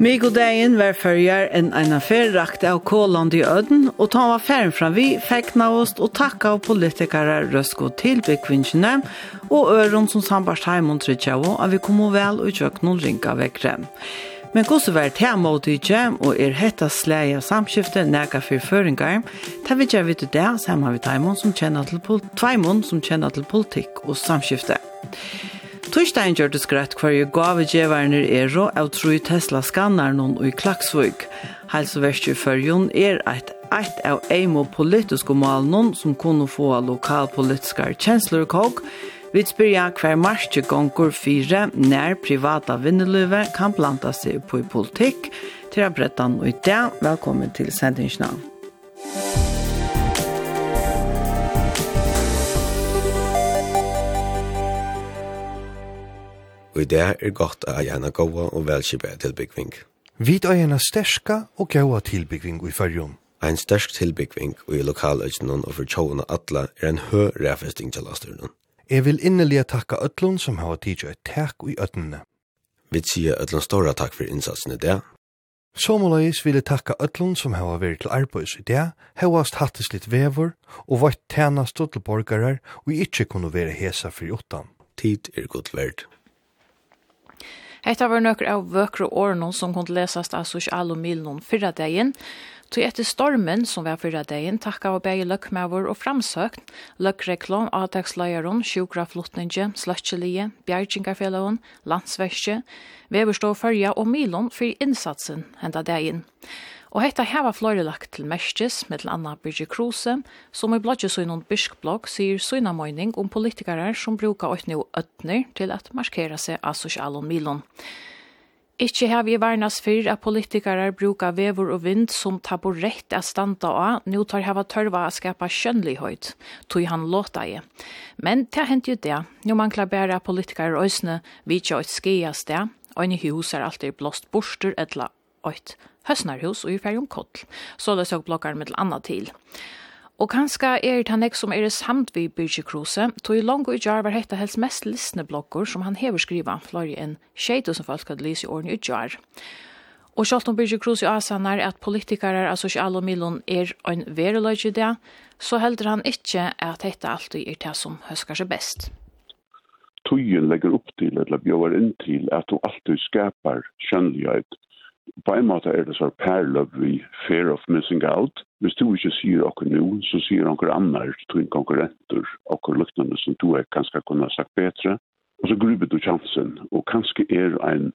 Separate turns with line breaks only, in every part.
Migodeien var fyrjar enn eina ferrakt av Kåland i Øden, og ta var færen fra vi, fekna oss og takka av politikere røsko til byggvinnskene, og øron som sambarst heim og av, at vi kom og vel og kjøk noen ringa vekkre. Men hvordan var det her mot ikke, og er hetta sleg av samskiftet nega for føringar, tar vi ikke vidt det, sammen har vi tveimon som kjenner til politikk og samskiftet. Torsdagen gjør det skrett hver jo gavegjeveren er og av tru Tesla-skanner noen i Klaksvøk. Helseverket i Førjon er et Eitt av eimo politiske malen som kunne få lokalpolitiske kjensler og kåk, Vi spyrja hver marsje gonger fire nær privata vinneløve kan blanda seg på i politikk. Til å brette han og i det, velkommen til sendingsnavn.
Musikk og i det er godt å gjerne en gåa og velkjøpe tilbyggving.
Vi er gjerne sterska og gåa tilbyggving i fyrjon.
Ein stersk tilbyggving i lokaløgnen og for tjåene atla er en høy refesting til lasteren.
Jeg vil innelig takka Øtlund som har tidsi et takk i Øtlundene.
Vi sier Øtlund stora takk for innsatsen i det.
Somolais vil jeg takka Øtlund som har vært til arbeids i det, hevast hattes litt vever og vært tænast til borgarar og ikkje kunne være hesa for jottan.
Tid er godt verdt.
Hetta var nokkur av vøkru årene som kunnu lesast av sosial og milen fyrra dagin. Til etter stormen som var fyrra dagin takka av begge løkmavur og framsøkt, løkreklom, sjukra sjukraflottninge, sløtselige, bjergjengarfelloven, landsverskje, veverstå fyrja og milen fyrir innsatsen henta dagen. Og hetta hava flore lagt til mestis, med til Anna Birgit Kruse, som i blodget så i noen byskblogg sier søgna møyning om politikere som brukar åttne og øtner til at markera seg av sosialen milon. Ikke har vi vernas for at politikere brukar vevor og vind som tar rett av standa av, nå tar hava tørva å skapa kjønnlighet, tog han låta i. Men det hent jo det, nå man klar bæra politikere øsne, vidtja ikke et skia sted, og en hus er alltid blåst borster etla åt høsnarhus og i ferjum koll, så det såg blokkar med anna til. Og kanskje er det han ikke som er det samt vi Birgit kruse, tog i lang og i jar var hette helst mest listne blogger som han hever skriva, flere enn 2000 folk hadde lyst i årene i jar. Og selv om Birgit kruse i at politikere av sosial og milon er en vereløg i det, så helder han ikke at dette alltid er det som høsker seg best.
Tøyen legger opp til, eller bjøver inn til, at du alltid skapar kjønnlighet på en måte er det så perløp vi fear of missing out. Hvis du ikke sier okkur nå, så sier okkur annar, to en konkurrenter, okkur luktande som du er kanskje kunne ha sagt bedre. Og så gruber du chansen, og kanskje er en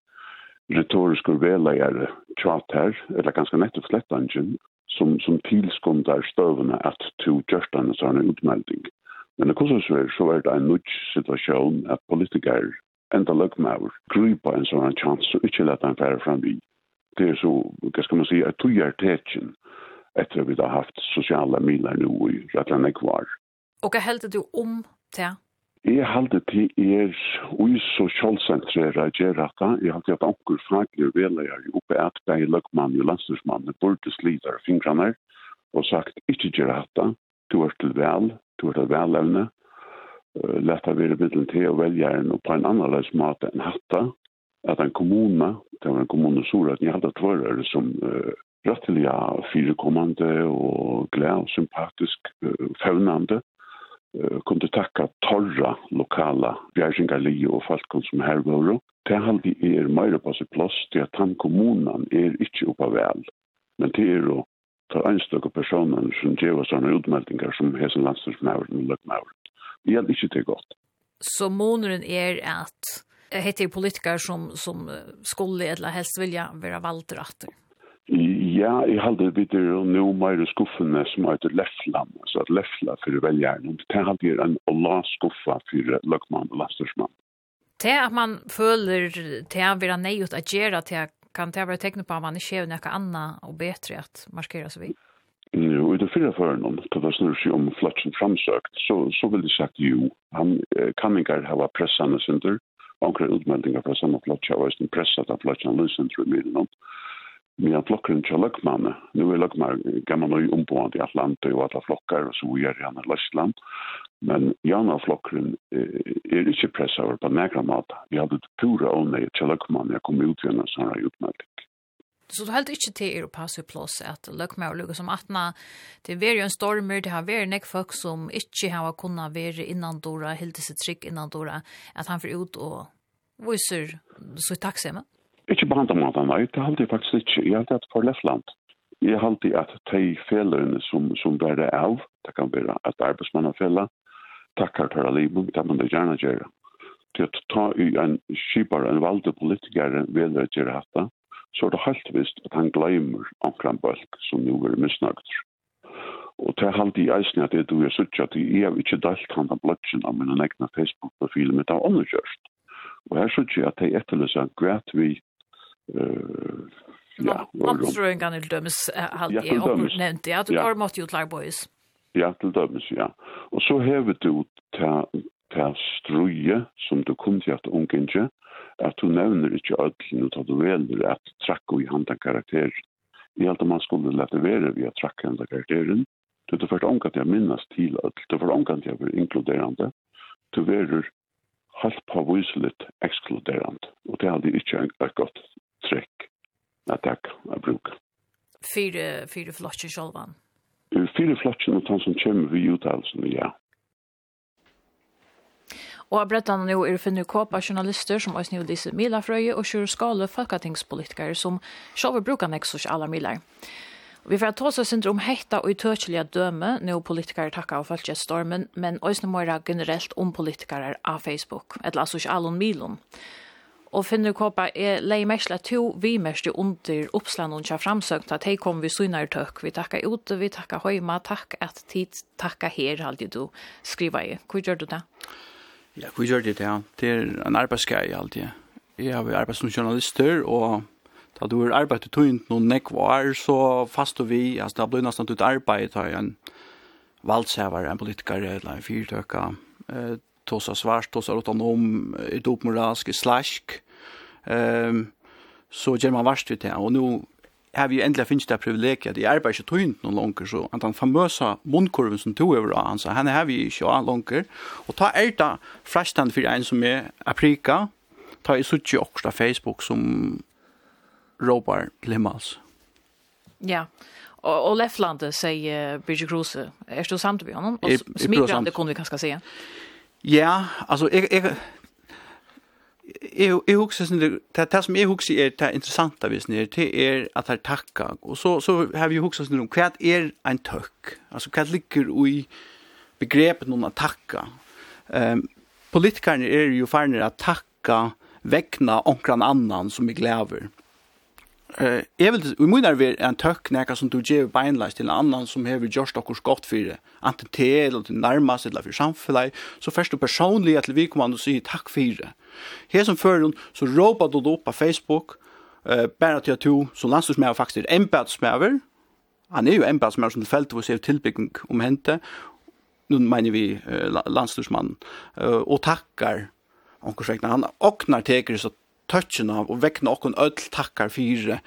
retorisk velleier tjat her, eller kanskje nettopp slettangjen, som, som tilskundar støvene at to gjørstane sånne utmelding. Men det kostar så er, så er det en nødt situasjon at politikere enda løgmaur, gruper en sånn chans og ikke lette en færre fram vi det er så, hva skal man säga, att tojar etter efter vi har haft sociala miler nå i Rattland kvar.
Og hva hällde du om det?
Jeg halte til er ui så kjølsentrere gjerrata. Jeg halte at anker faglige veleger i oppe at begge løkmann og landstyrsmann burde slita fingrene og sagt ikke gjerrata, du er til vel, du er til velevne, lette vi er middelen til å velge en på en annerledes måte enn hatta, at en kommune, det var en kommune sur, at ni hadde tvører som uh, rettelig firekommende og glad og sympatisk uh, fevnende, uh, kunne takka torra lokala bjergjengarli og falkon som her var. Det halde er meira på seg plass til at han kommunen er ikke oppa vel. Men det er jo ta einstøkke personer som gjeva sånne utmeldingar som hesen landstyrsmauren og løkmauren. Det er ikkje til godt.
Så måneren er at heter ju politiker som som skulle eller helst vilja vara valdratter.
Ja, jeg halde videre og nå mer skuffene som heter Lefland, altså at Lefla for velgjerne. Det halde jeg en Allah skuffa for løgmann og lastersmann.
Det at man føler til å være nøyot å gjøre til kan det være tegnet på at man ikke gjør noe annet og bedre at markere seg vidt?
Jo, i det fyrre føren, da det snur seg om Flatsen framsøkt, så, så vil jeg sagt jo, han kan ikke ha pressene synder, onkra utmeldingar fra samme flotja, og eisen pressa ta flotja lysen, tru myden om. Men flokkeren til løkmanne, nu er løkmanne gammal og omboende i Atlantet og alle flokkar, og så gjør han i Løsland. Men jana flokkeren er ikke pressa over på negra mat. Vi hadde pura nei til løkmanne, jeg kom ut igjen sånne utmelding.
Så du helt ikke til er å passe i plås at løkmer og lukke som atna. Det er jo en stormer, det har vært nek folk som ikke har kunnet være innan dora, hilde seg trygg innan dora, at han får ut og viser så takksomme.
Ikke på andre måten, nei, det halte jeg faktisk ikke. Jeg halte at for Lefland, jeg halte at de felene som, som bare er av, det kan være at arbeidsmannen fela, takkar tar livet, det man det gjerne gjøre. Til å ta i en skipare, en valde politikere, vil jeg gjøre dette, så er det helt visst at han glemmer omkring bølg som nu er misnøgt. Og til halde i eisen at det du er sutt at jeg har ikke dalt han av bløtjen av min egna Facebook-profil mitt av underkjørst. Og her sutt jeg at jeg etterløser greit vi
uh, Ja, Omstrøyngan til dømes, halde jeg, og nevnte jeg, at du har måttet jo klare boys.
Ja, til dømes, ja. Og så hever du til til struje som du kom til at ungen at du nevner ikke ødelen ut at du velger at trakk i handa karakter. i alt om man skulle lette være via trakk handa karakteren. Du er først omkant til å minnes til ødel. Du er først omkant til å være inkluderende. Du verer på påviseligt ekskluderende. Og det hadde ikke et godt trekk. at takk. Jeg bruker.
Fyre, fyre flotje sjølvan?
Fyre flotje, og han som kommer vi uttalelsen, ja.
Og av brettene nå er finne kåpa journalister som Øysniv disse Milafrøye og kjører skale folketingspolitikere som sjåver bruker neksus alle miler. Vi får ta oss syndrom hetta og utøkjelige døme, nå politikere takker og følge stormen, men Øysniv Møyre generelt om politikere av Facebook, eller altså ikke alle milon. Og finner kåpa er lei mersla to vi mest under oppslag noen tja framsøkt at hei kom vi synar tøk. Vi takka ute, vi takka høyma, takk at tid, takka her halde du skriva i. Hvor gjør du det?
Ja, hva gjør det ja. Det er en arbeidsgei alltid. Jeg har arbeidet som journalister, og da du har arbeidet tøynt noen nekvar, så fast og vi, altså det blir nesten ut arbeid, da en valdshever, en politiker, eller en fyrtøkka, eh, tosa svart, tosa autonom, i dopmoralsk, i slask, Eh, så gjør man varst ut det, og nå har vi endelig finnes det privilegiet at jeg arbeider ikke tøynt noen langer, så at den famøse munnkurven som tog over han, så henne har vi ikke av langer. Og ta er det frestand for en som er aprika, ta i suttje også Facebook som råbar Limmals.
Ja, og, og Lefland sier Birgit Kruse, er du samt med honom? Og smigrande kunne vi kanskje si.
Ja, alltså jeg, jeg, jeg, jeg husker sånn, det, det som jeg husker er det interessante vi snir, det er at det er takka, og så, så har vi husker sånn, hva er en tøkk? Altså, hva ligger i begrepet noen at takka? Um, politikerne er jo ferdig at takka vekna onkran annan som vi glæver. Eh, jeg vil, i min er en tøkk nekka som du gjev beinleis til en annan som hever gjørst okkur skott det. enten til eller til nærmast eller för samfunnet, så først du personlig til vi kommer og sier takk det. Her som fører så råpa du opp på Facebook, eh, bare til at du som landstorsmæver faktisk er embedsmæver, han er jo embedsmæver som fält hvor ser tilbygging om hente, nu mener vi eh, landstorsmannen, eh, og takkar, onkursvekna, han oknar teker så touchen av og vekna okkun öll takkar fyrir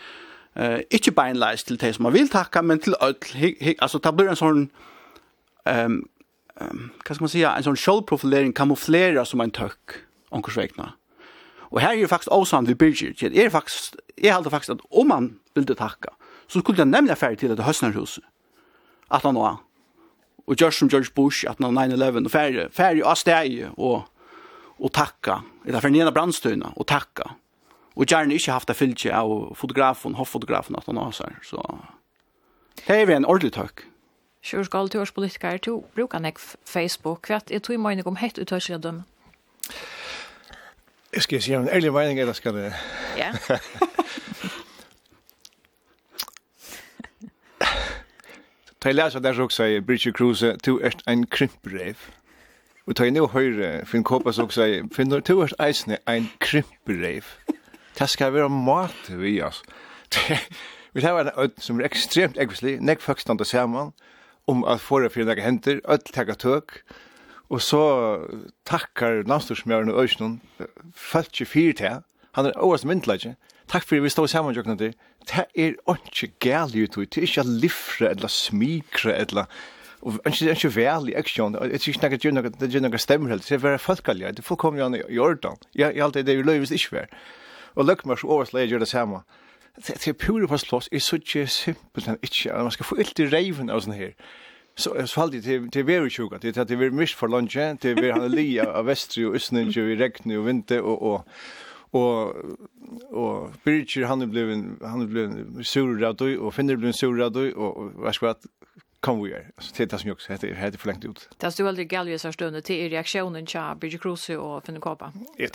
eh ikkje beinleis til dei som man vil takka men til öll alltså ta blir en sån ehm um, hva skal man säga en sån självprofilering kamouflera som en tøkk onkel vekna og her er jo faktisk også vi Birgit. Jeg er faktisk jeg heldur faktisk at om man ville takka så skulle den nemlig ferdig til at høsnarhuset at han var og George som George Bush at 9/11 og ferdig ferdig av steg og og takka, eller for nena brandstøyna og takka. Og gjerne ikke haft det fylkje av fotografen, hoffotografen, at han har seg. Så det er vi en ordentlig
tøkk. Kjørskal, tørspolitiker, to bruker nek Facebook. Hva er to i mening om hett uttørslige dømme?
Jeg skal si en ærlig mening, eller skal det?
Ja.
Ta jeg leser der så også, Bridget Kruse, du er en krympbrev. Og tar jeg nå høyre, Finn Kåpas og sier, Finn, du er eisne ein krimpereiv. Det skal være mat vi, altså. Vi tar en ød som er ekstremt ekvislig, nek folk standa saman, om at forra fyrir nek henter, ød takka tøk, og så takkar namstorsmjøren og øysnum, falt ikke fyrir til, han er overast myndelaget, takk fyrir vi stod saman jokna til, det er ikke gæl, det er ikke lifre, eller smikre, eller smikre, det er ikke inte värlig action det är inte något något det er noe stemmer helt det er väldigt folkligt det fullkomligt ju i Jordan. Jag jag alltid det är lövis inte väl och luckmars års läger det samme det er pure på slåss er så ikke simpelt enn ikke man skal få ilt i reiven av sånn her. Så så alltid til till till very sjuka det att det er mist for lunch til blir han lia av västry och östninge i regn og vinter og og og og Birger han er en han blev en surrad og Finner blev sur surrad og vad ska kom vi här. Alltså, det är det som jag också heter, heter förlängt ut.
Det stod aldrig galvis här stunden till reaktionen till Birgit Kruse och Finne Kåpa.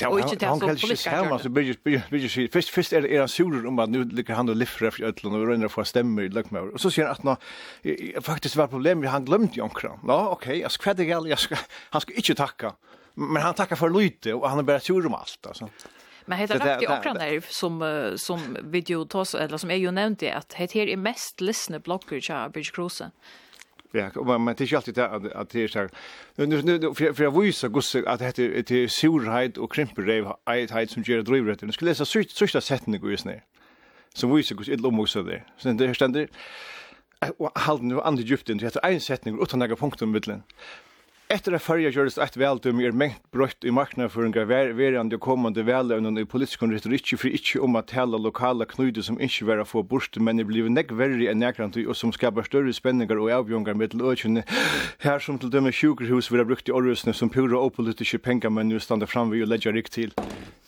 Och inte till att så politiska kärnor. Alltså, Birgit säger, först, först är er era suror om att nu ligger han och liffrar efter ötlen och rönnar få stämmer i lökmör. Och så säger han att nå, faktiskt var problemet, han glömde Jonkra. Ja, okej, jag ska kvädde galvis, han ska inte tacka. Men han tackar för lite och han är bara sur om allt. Alltså.
Men heter det rakt i okra nerv som, som video tos, eller som är ju nämnde att det här är mest lyssna blogger tja Bridge Cruise.
Ja, men man tycker alltid att att det är så här. Nu nu för för jag visar gosse att det heter det surhet och krimperev heit som gör drivet. Nu skulle läsa sist sista sätta gå just ner. Som visar gosse ett lomosa där. Sen det ständer och halden nu andra djupt det heter en sättning utan några punkter i mitten. Efter att färja gjordes ett vältum er mengt brött i marknadsföringar verande och kommande välövnen i politisk retorik för inte om att hela lokala knyder som inte var få bort men det blev nek värre än näkrant och som skapar större spänningar och avgångar med ökjön här som till dömer sjukhus vi har brukt i Orrösne som pura och politiska pengar men nu stannar fram vid och lägger rikt till.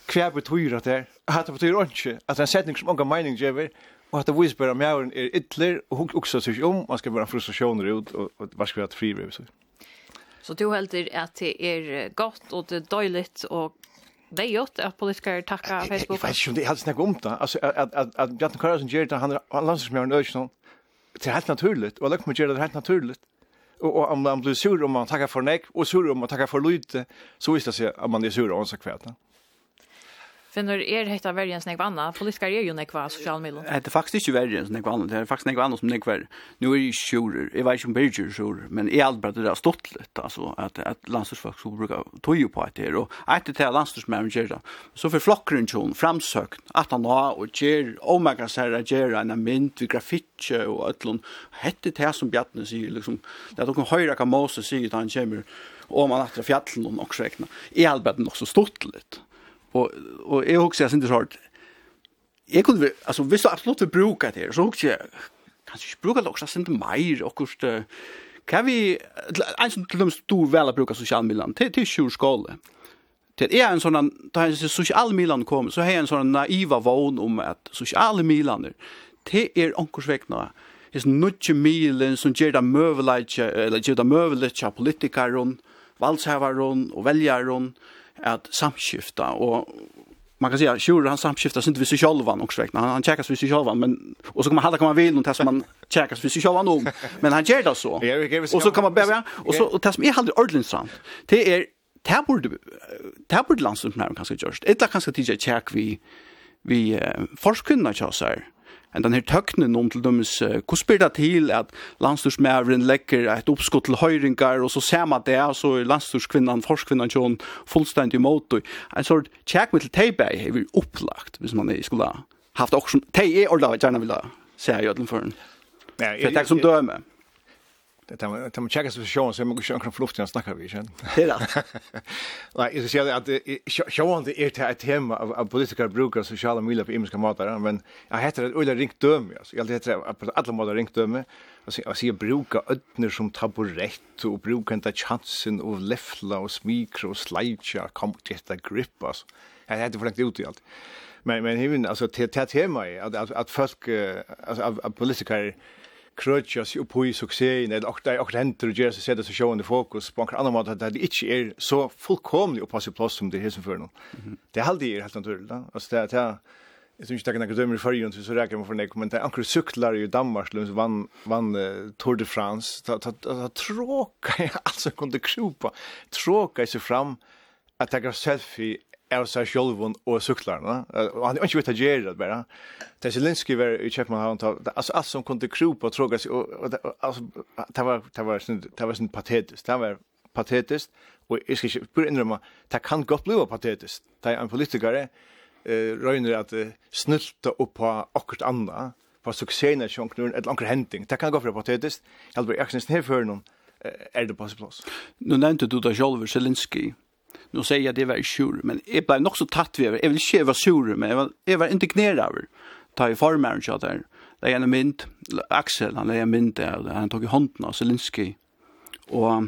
Kvär betyr att det här att det betyder inte att en sättning som många mening ger och att det visar att mjären är ytler och också sig om man ska vara frustrationer ut och, vad ska vi ha ett frivröv så.
Så du heldur at det er godt og det er døyligt og det er gjort at politikere takker Facebook.
Jeg vet ikke om det er helt snakk om det. Altså, at, at, at Bjarten Karlsson gjør det, han er landslagsmjøren Øysson, det er helt naturligt, og Løkman gjør det helt naturligt. Og, og om man blir sur om man takker for nek, og sur om man takker for lite, så viser det seg at man er sur om man kvært.
for Finner er hetta verjan snägg vanna, politiska er ju nekva social medel.
Det är faktiskt inte verjan snägg vanna, det är faktiskt nekva vanna som nekva. Nu är ju sjurer, jag vet inte om berger sjurer, men i allt bara det har stått lite alltså att att landslagsfolk så brukar toja på att det och att det är landslagsmanager så för flockren tjon framsökt att han har och ger oh my god så här ger en mint vi grafik och allon hette det som Bjarne säger liksom det de kan höra kan Moses säger att han kommer och man attra fjallen och också räkna. I allt bara också stått lite. Og, og jeg husker jeg synes hårdt, jeg kunne, altså, viss du absolutt vil bruka det her, så hugsa eg kanskje ikkje bruka det også, synes det og kurst kan vi, ein som til dem stor vel bruka bruke sosialmidlene, til, til sjur skole. Til er en sånn, da jeg synes sosialmidlene kom, så har jeg en sånn naiva vogn om at sosialmidlene, til er omkursvekna, is nutje milen som gjør det møvelige, eller gjør det møvelige politikeren, valgshaveren og veljeren, att samskifta och man kan säga sure han samskifta sig inte vid sig själva också räkna han, han checkas vi sig själva men och så kan man hade kan man vill något som man checkas vid sig själva nog men han gör det så och så kan man bära och så och som är aldrig ordentligt sant det är det borde det borde när kanske just ett där kanske tidigt check vi vi forskunnar tjasar en den her tøknen om til dømes, hvordan spyr det til at landstorsmæveren legger et oppskott til høyringar, og så ser man det, og så er landstørskvinnan, forskvinnan, kjøn, fullstendig mot, og en sort tjekk med til teibæg er opplagt, hvis man skulle haft også, som, teibæg er ordentlig gjerne vil jeg se i ødelen for den. Ja, det er som døme.
Det tar tar man checka situation så man kan förluft när snackar vi sen.
Det är rätt.
Nej, det ser att show on the air till ett tema av av politiska brukar så skall man vilja på imiska matar men jag heter det Ulla ringt döm alltså jag heter att alla matar ringt döm alltså jag ser bruka ödner som taburett och brukar inte chansen och lefla och smikro och slideshow kom till det grip alltså. Jag hade förlagt ut i allt men men hur alltså till tema är att att folk alltså av politiker krøtja seg opp i suksessen, eller og det er henter og gjør seg sette seg sjående fokus på en annen måte, at det ikke er så fullkomlig å passe plass som det er som før nå. Det er aldri helt naturlig, da. Altså, det er, det er, Jeg synes ikke det er noen dømmer i førgen, så reker man for nek, men det er anker sykler i Danmark, som vann, vann uh, Tour de France, da, da, da, da tråka jeg altså, som kunne krupa, tråka jeg seg fram, at jeg har selfie av seg selv og syklarna. Og han ikke vet å gjøre det bare. Det er Zelensky var i Kjepmanhavn, altså alt som kunne kropa på tråga seg, og det var, det var, det var sånn patetisk, det var patetisk, og jeg skal ikke bare innrømme, det kan godt bli patetisk. Det er en politiker, eh, røyner at uh, snylta opp på akkurat andre, på suksessene sjonknur, eller anker henting, det kan godt bli patetisk. Jeg har bare, jeg kan nesten her før noen, er det på sin plass.
Nå nevnte du da Jolver Zelensky, nu säger jag det var sur men jag blev nog så tatt vi jag vill inte vara sur men jag var jag var indignerad över ta i farmaren så där det är en mynd Axel han är en mynd där han tog i handen av Zelinski. Och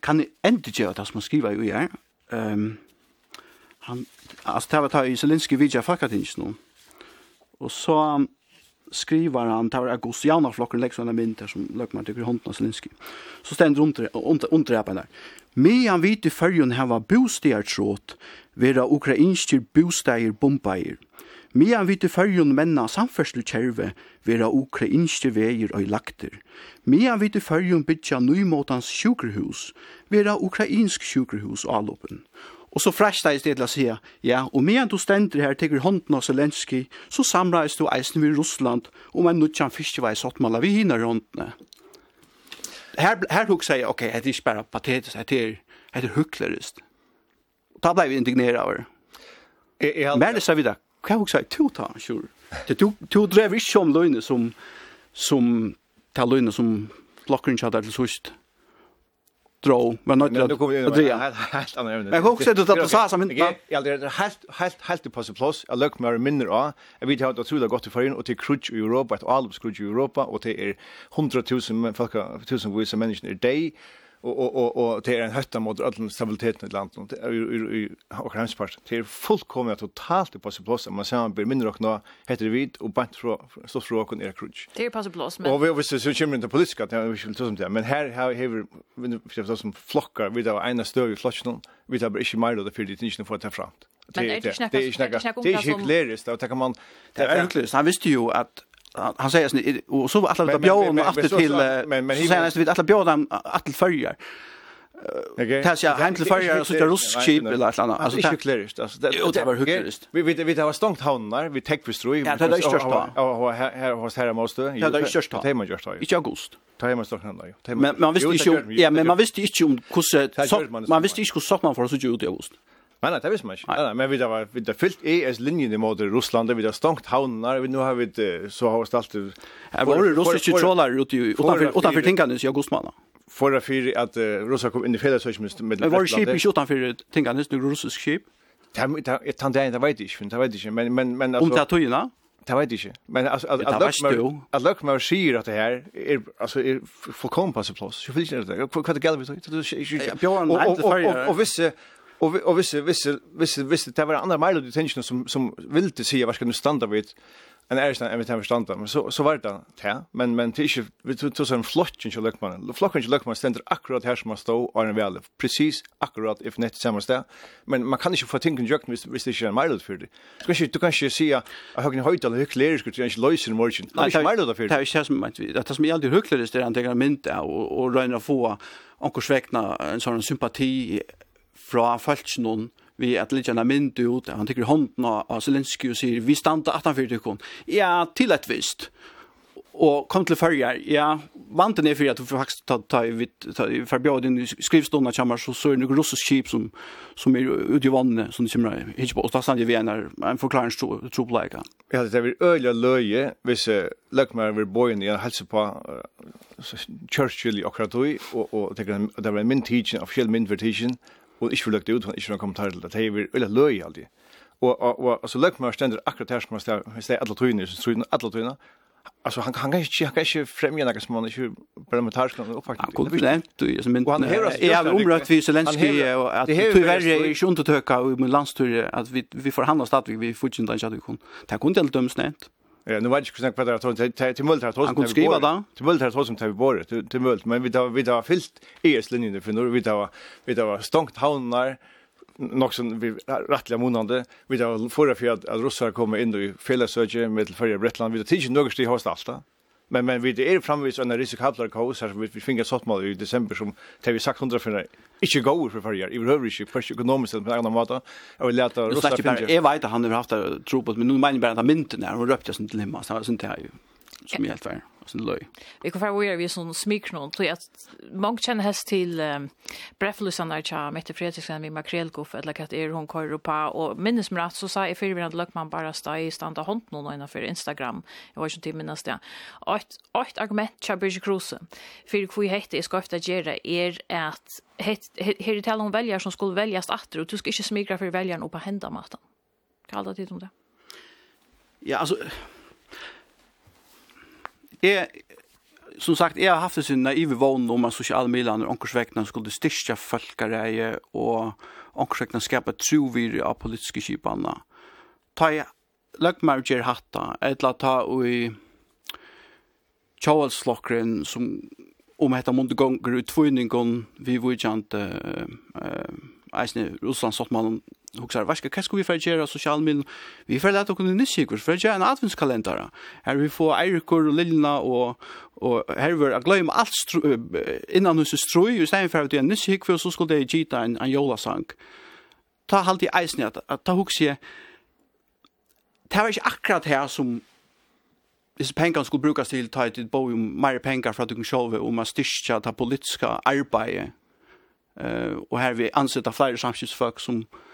kan ni inte göra det som man skriver ju här? ehm han alltså det var ta i Zelinski vidja fakat inte nu och så skriver han tar agusiana flocken läggs under minter som Lökman tycker av Zelinski. Så ständer under under under där där. Me han vet i förjun här var bostäder vera ukrainskir bostäder bombajer. Me han vet i förjun menna samfärslu vera ukrainskir veier og lakter. Me han vet i förjun bytja nymotans sjukerhus vera ukrainsk sjukerhus allopen. Og så fresta i stedet å si, ja, og medan du stender her teker hånden av Zelensky, så samreis du eisen vid Russland om en nutjan fiskevei sottmala vi hinner håndene. Her, her hukk sier, ok, det er ikke bare patetisk, det er, det er huklerist. Da ble vi indignera over. Men det sier vi da, hva hukk sier, to ta, sure. Du, du drev ikke om løgnet som, som, ta løgnet som blokkeren kjadar til sørst dro men
nu kommer att
Andrea
helt
andra ämnen. Jag du att det sa som inte
jag det helt helt helt på sig plus jag luck mer mindre av jag vet hur det tror det gott för in och till crutch i Europa att all crutch i Europa och till 100 000 folk tusen vissa människor i dag och och och och det er en hötta mot all stabiliteten i landet och i och Kramspart det er fullkomligt totalt i man men man blir mindre och nå heter det vid och bant fra så fra kon er crutch
det är plass men
och vi visste så kommer inte politiska det vi skulle ta som det men här har vi vi har som flockar vi där ena större flocken vi där inte mer då för det inte får ta fram
det är det är inte
det är
inte det är inte
det
är
inte det är det är
det är inte det är det det han säger sen och så alla
de
bjöd
åter
till så sen nästan vid alla bjöd han till förjar.
Okej.
Tas jag hem till följer så det rusk skip eller nåt annat.
Alltså
det
är klärist. Alltså det
var hyggligt.
Vi vi vi har var stångt havnar, vi täck för stroj.
Ja, det är störst. då.
Ja, här hos här måste.
Ja, det är störst.
Det är man just.
Inte august.
Ta hem stångt havnar.
Men man visste inte ja, men man visste inte om hur så
man
visste inte hur så man får så ut i august.
Nej, nej, det visste man inte. Nej, nej, men vi har vi har fyllt ES-linjen mot Ryssland, vi har stångt havnar, vi nu har vi så har vi ställt
Här var det
ryska
trollar ute utanför utanför Tinkanes i augusti månad.
Förra för att ryssar kom in i federation med
med Det var skip i utanför Tinkanes, nu russisk skip.
Det tant det inte vet jag, det vet jag, men men men alltså
Och tatuina?
Det vet jag inte. Men alltså att
luck
med
skir
att det här är alltså är fullkomligt på plats. Jag vill inte det. Vad det gäller vi så.
Björn
och och och
visst
Och och vissa vissa vissa vissa det var andra mejl du tänker som som ville det se vad ska nu standa vid en ärsta en vet han men så så var det ja men men det är vi tog så en flocken så luckman en flocken så luckman ständer akkurat här som man står och en väl precis akkurat if net samma stä men man kan inte få tänka jukt hvis hvis det är en mile för det. Ska inte du kan kanske se jag har en höjd eller klär skulle inte lösa morgon inte mile då för
det
det
är ju som att det som är alltid hyckleriskt det antingen mynta och och röna få onkel svekna en sån sympati fra falsknån vi at litt gjerne mynd ut, han tykker hånden av Zelensky og sier, vi standa 18 fyrir tykkon. Ja, til et visst. Og kom til fyrjar, ja, vanten er fyrir at du faktisk ta, ta, ta, ta forbjød din skrivstående kommer, så, så er det noen russisk skip som, som er ute i vannet, som de kommer hit på, og da stannar vi en, en forklaringstropoleika.
Ja, det er vi øyla løye, hvis uh, løkmer vi bøyen i en helse på uh, Churchill i akkurat og, og, og det er min tidsin, offisiell min tidsin, og ikke vil løgte ut, ikke vil kommentar til det, det er vi øyla løy alltid. Og, og, og, og så løgte stender akkurat her som man steg alle tøyene, som tøyene, alle tøyene, Alltså han han kan inte han kan inte främja några små när parlamentariska uppfattningar.
Han kunde nämnt som
men han
har
jag
omröt vi Zelensky
och
att
tyvärr
är
sjunt
att öka i min landstur att vi vi får handla stat vi får inte inte att vi kan. Det kunde helt döms nämnt.
Ja, nu vet jag inte vad det är till till multar
tog som skriva då.
Till multar tog som vi bor till mult men vi tar vi tar fyllt ES-linjen för nu. Vi tar vi tar stångt havnar Nog som vi rattliga månande vi tar förra för att, att russar kommer in i fällesöke med till förra Bretland vi tar tidigt något steg host allt Men men vi det är framvis en riskabel kaos här vi vi finner sått mal i december som tar vi sagt 100 för inte gå för förra i behöver inte för ekonomiskt på andra måta.
Jag
vill
lätta rosta. Jag vet att han har haft tro på men nu menar bara att mynten där och röpte sig till hemma så sånt här ju som är helt värre. Sen löj.
Vi kan förvara vi sån smiknon tror att många känner häst till um, Breflusan där jag Mette Fredriksen med makrelkoff eller kat är hon kör upp och minns mig så sa jag för ibland luck man bara stå i standa hand någon innan för Instagram. Jag var ju inte minnas det. Ett åt argument Chabris Cruise. För hur hette är skafft att göra är att här det tal om väljare som skulle väljas åter och du ska inte smigra för väljaren upp på hända maten. Kallar det till om det.
Ja, alltså Jeg, som sagt, jeg har haft det sin naive vågen om at sosiale Milan og skulle styrke folkereie og ånkersvekkene skapa trovir av politiske kipene. Ta i løgmerger hatta, eller ta i Kjallslokkeren som om hetta mundu gongur ut tvøyningon vi vujant eh eisne Russland sort man Och så vad ska vad vi för göra social medel? Vi fer lata kunna nyss sig för gera en adventskalender. Här vi får eirikur og Lilna och och här var att glömma allt innan hus strö ju sen för att det nyss sig för så skal det gita en en jolasang. Ta halt i at att hugsi ta huxie. Var inte akkurat här som Hvis pengar skulle brukas til ta et bo om mer pengar for at du kan sjåve om å styrke det politiske arbeidet. Uh, og her vi ansetter flere samskipsfolk som, uh,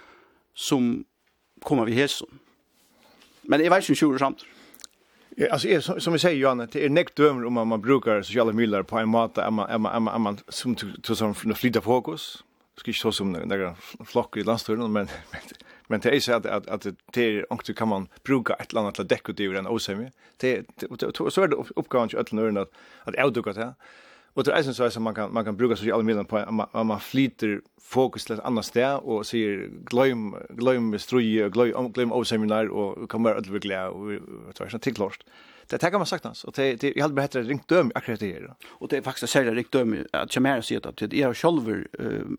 som kommer vi hesson. Men jeg vet ikke om tjurer samt.
Ja, alltså är som, som vi säger Johan det är nekt dömer om man brukar sociala medier på en måte om man om man man som till som flytta fokus. Ska inte ta som några flock i landsturen men men det är så att att att det är också kan man bruka ett land att täcka ut en osämja. Det så är det uppgåvan till att att att outduka det. Och det är sen så att man kan man kan bruka sociala medier på man, man flyter fokus till ett annat ställe och säger glöm glöm struje glöm glöm av seminar och kommer att bli glad och så här så till klart det tar man sagt hans och det det jag hade bättre ringt döm akkurat det då.
Och det är faktiskt sälja ringt döm att jag mer ser att det är själver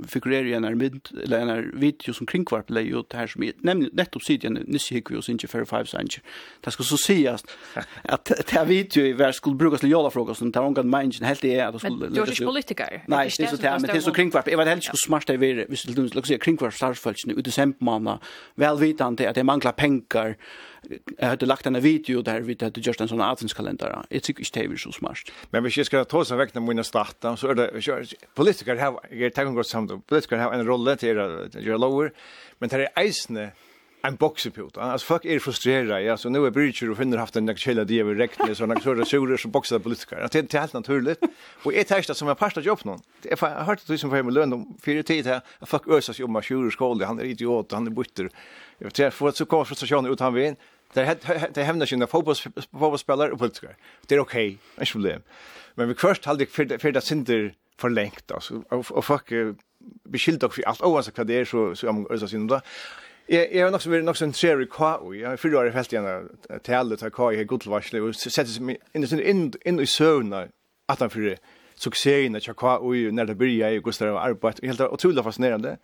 figurerar ju när mid eller när video som kringkvarp lägger ut här som nämligen nettopp sidan nisse hick vi oss inte för 5 cents. Det ska så sägas att det här video i vär skulle brukas till jalla frågor som tar hon mind helt det att skulle Men
det är politiker.
Nej, det är så där men det är så kringkvarp. Jag vet helt skulle smart det är visst du skulle säga kringkvarp starfältsnu i december månad. Väl vitande att det manglar pengar jag hade lagt en video där vi hade just en sån adventskalender. Jag tycker inte det är så smart.
Men vi ska ta oss en vecka mina starta så är det politiker har jag tar något samt politiker har en roll till göra lower men det är isne en boxepilot. Alltså fuck är frustrerad. Ja, så nu är Bridger och finner haft en nackkälla det är räkne med såna så där som boxar politiker. Det är helt naturligt. Och ett tänkta som jag pasta jobb någon. Jag har hört att du som får med lön om fyra tid här. Fuck ösas jobba sjurer skål. Han är idiot, han är butter. Jag vet inte, får så kvar frustration ut han vill. Det hävnar sig när fotbollsspelare och politiker. Det är okej, okay, problem. Men vi kvörst hade för det synder för längt. Och folk beskyldde för allt. Oavsett vad det är så så om ösa synder. Jag jag har också varit också en serie kvar och Jag för då är i fält igen till alla ta kvar i Gudlvarsle och sätter sig in in in i sövna att han för succéerna kvar och när det börjar i Gustav arbete. Helt otroligt fascinerande.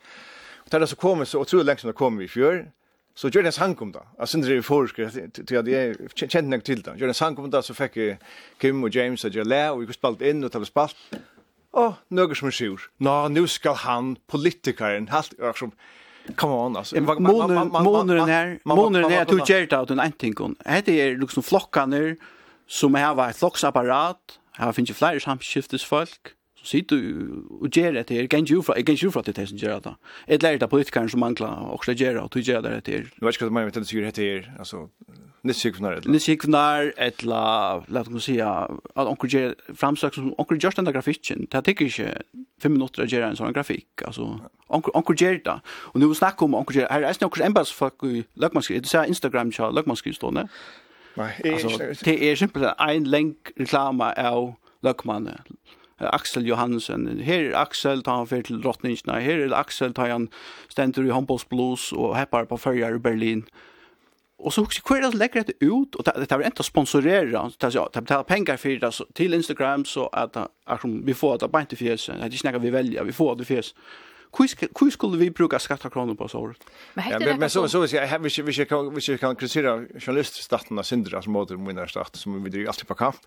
Och där så kommer så otroligt länge som det kommer i fjör. Så gjør det en sang om det. Jeg synes det er forsker, til at jeg kjente nok til det. Gjør det en sang om det, så fikk Kim og James og jeg og vi kunne spalt inn, og det spalt. Og noe som er sur. nå, nå skal han, politikeren, helt øk som, come on, altså.
Måneren her, måneren her, at du gjør det av den ene tingen. Hette er liksom flokkene som har vært flokksapparat, her finnes jo flere samskiftesfolk, Så sitter du og gjør det her, kan ikke fra, jeg kan fra til det som gjør det. Jeg lærer det politikeren som mangler, og så gjør det, og du gjør det her.
Du vet ikke hva du mener, men det gjør det her, altså, nissikvnar,
eller? Nissikvnar, eller, la oss si, at onker gjør framsøk som, onker gjør denne grafikken, det tikker ikke fem minutter å gjøre en sånn grafikk, altså, onker, onker gjør det. Og nå snakker om onker gjør, her er snakker embassfolk i Løkmanskri, du ser Instagram, ja, Løkmanskri stående.
Nei,
det er simpelthen en lenk reklama av Løkmanne, Axel Johansen. Her er Axel tar han fyrir til drottningene. Her er Axel tar han stendur i Humboldt Blues og heppar på fyrjar i Berlin. Og så hugsi hver er det legger dette ut, og det er enda sponsorera, det betaler pengar fyrir det til Instagram, så at vi får det bare ikke fjes, det er ikke nekka vi velja, vi får det fjes. Hur skulle vi bruka skattekronor på så
Men, men, men så, så, så, jag, vi, vi, vi, vi kan kritisera journaliststaten av syndra som mot mina stat som vi driver alltid på kamp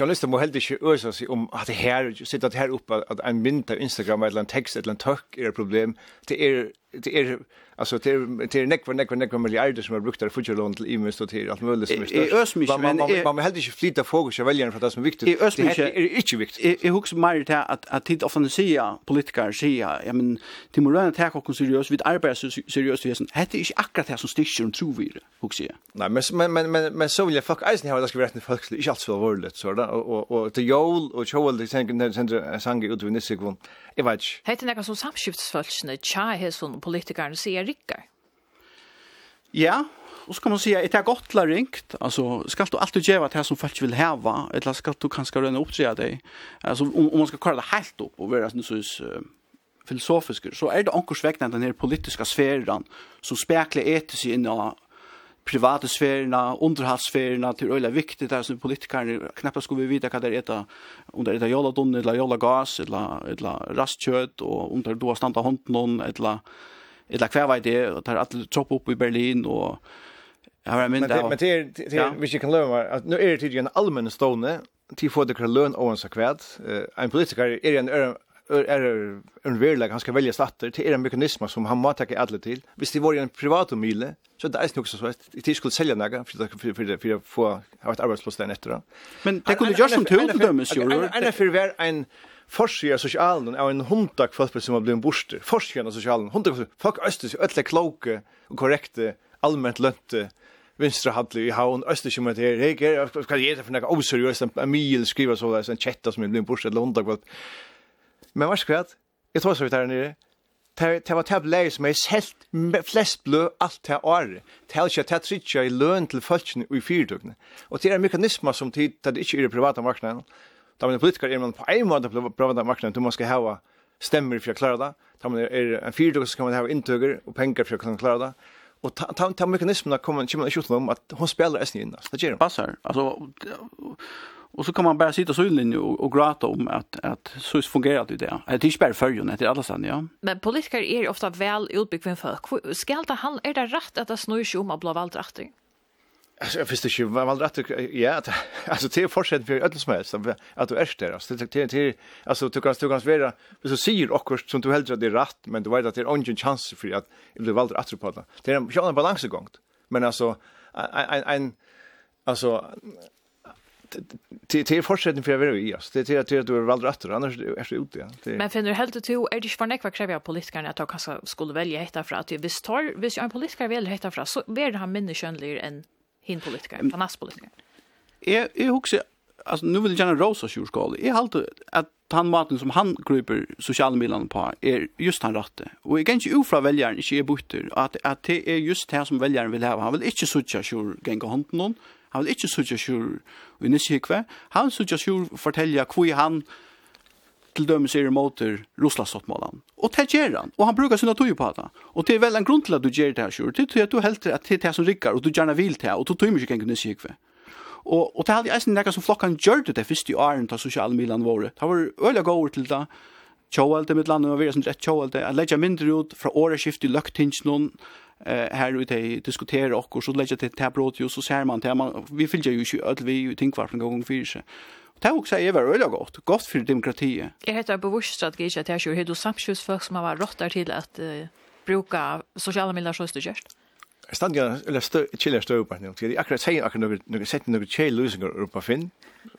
journalister må heller ikke øse seg om at det her, sitte at her oppe, at en mynd av Instagram eller en tekst eller en tøkk er et problem. Det er det er alltså det är det är neck för neck miljarder som har brukt där för lån till IMS och till allt möjligt som är
störst.
Är ösmisch men man man helt inte flytta fokus jag väljer för det som är viktigt.
Det är inte viktigt. Jag husar mer till att att tid ofta säga politiker säga ja men till morgon ta och seriöst vid arbetar seriöst vesen. Hade inte akkurat det som sticker och tror vi husar jag.
Nej men men men men men så vill jag fuck isen här det ska vara rätt folk inte alls för allvarligt så där och och till Joel och Joel det tänker sen sang ut vid nästa sekund. Jeg vet
ikke. Hette nekka som samskiftsfølsene, tja er som politikerne sier rikker.
Ja, og så kan man säga, att det gott la ringt? Alltså, ska du alltid ge vad det som folk vill häva? Eller ska du kanske röna uppträda dig? Alltså, om, om man ska kalla det helt upp och vara sån sås uh, filosofisk, så är det ankors vägna den här politiska sfäran som speklar etiskt in i private sfärerna, underhavsfärerna till öliga viktigt där som politikerna knappt skulle vi veta vad det är under det jolla don eller jolla gas eller eller rastkött och under då stanta hand någon eller eller kvar vad det är där att choppa upp i Berlin och Jag har men det
men det det vi kan lära att nu är det ju en allmän till för det kan lön och så kvad en politiker är en er en verleg han skal velja statter til er en mekanisme som han må takke alle til. visst det var en privat omile så er det är nog så att det skulle selja nega for å få et arbeidsplås der etter.
Men det kunne gjøre som til til dømes,
jo. Er det for en forskjell sosialen av en hundak folk som har blitt borste. Forskjell av sosialen. hundak folk østes jo kloke og korrekte, allment lønte vinstra hadli i havn, østekjum at her, hei, hva er det for nekka oseriøst, en mil skriva så, en chatta som er borst borste, eller hundag, Men vars jag? jeg tror så vi tar nere, det var tab leir som er selt flest blø alt det året. Det er ikke det tritsja i løn til folkene og i fyrtøkene. Og det er mekanismer som tid, det er i det private marknaden. Da man er politiker er man på en måte på private marknaden, du må skal hava stemmer for å klare det. Da man er en fyrtøk så kan man hava inntøker og pengar for å kunne klare det. Och ta ta, ta mekanismerna kommer kommer inte utom att hon spelar essen inn. Det gjør hun.
Passar. Alltså Och så kan man bara sitta så inne och, och gråta om att att så fungerar det där. Det är inte bara förrjun, det är alla sann, ja.
Men politiker är ofta väl utbyggda folk. Ska det han är det rätt att det snurrar sig om att blå rätt.
Alltså jag visste ju vad väl rätt ja alltså det är fortsätt för ödel som helst att du är där alltså det det alltså du kan du kan svara så säger också som du hellre det är rätt men du vet att det är ingen chans för att det blir valt rätt på det. Det är en jävla balansgång. Men alltså en en alltså det är fortsättning för jag vill ju. Det är att du är väl rätt annars är det ute.
Men finner du helt att du är det för näkva kräva politikerna att jag kanske skulle välja hitta för att visst tar visst jag en politiker vill hitta för så blir han mindre könlig än hin politiker, han as politiker.
Är är också alltså nu vill jag gärna rosa sjukskal. Är halt att han maten som han kryper sociala medier på är just han rätte. Och är ganska ofra väljaren inte är butter att att det är just det som väljaren vill ha. Han vill inte sucha sjur gänga handen någon. Han vil ikke sutja sjur i nissikve. Han sutja sjur fortelja hvor han til dømes er imot Russlandsottmålen. Og det gjør han, og han brukar sina tog på det. Og det er vel en grunn til at du gjør det her, sjur. Det er at du helter at det er det som rikkar, og du gjerne vil det, og du tog mye gengen nissikve. Og, og det hadde eisen nekka som flokkan gjør det det første i åren til sosiale milan våre. Det var øyla gåur til det, tjóalde mitt landet, og vi er som rett tjóalde, Jeg legger mindre ut fra åreskift i løgtings noen, eh här ute i diskutera och så lägger det till brot ju så ser man till man vi vill ju ju öll vi tänker vart någon gång för sig. Det här också är väl öliga gott, gott för
demokrati. Jag heter bevisst strategi att jag kör hedo samskjus folk som har råttar till att uh, bruka sociala medier så
styrst. Jag stannar eller stö chillar stö på nu. Jag akkurat säger akkurat några några sätt några chill lösningar upp på finn.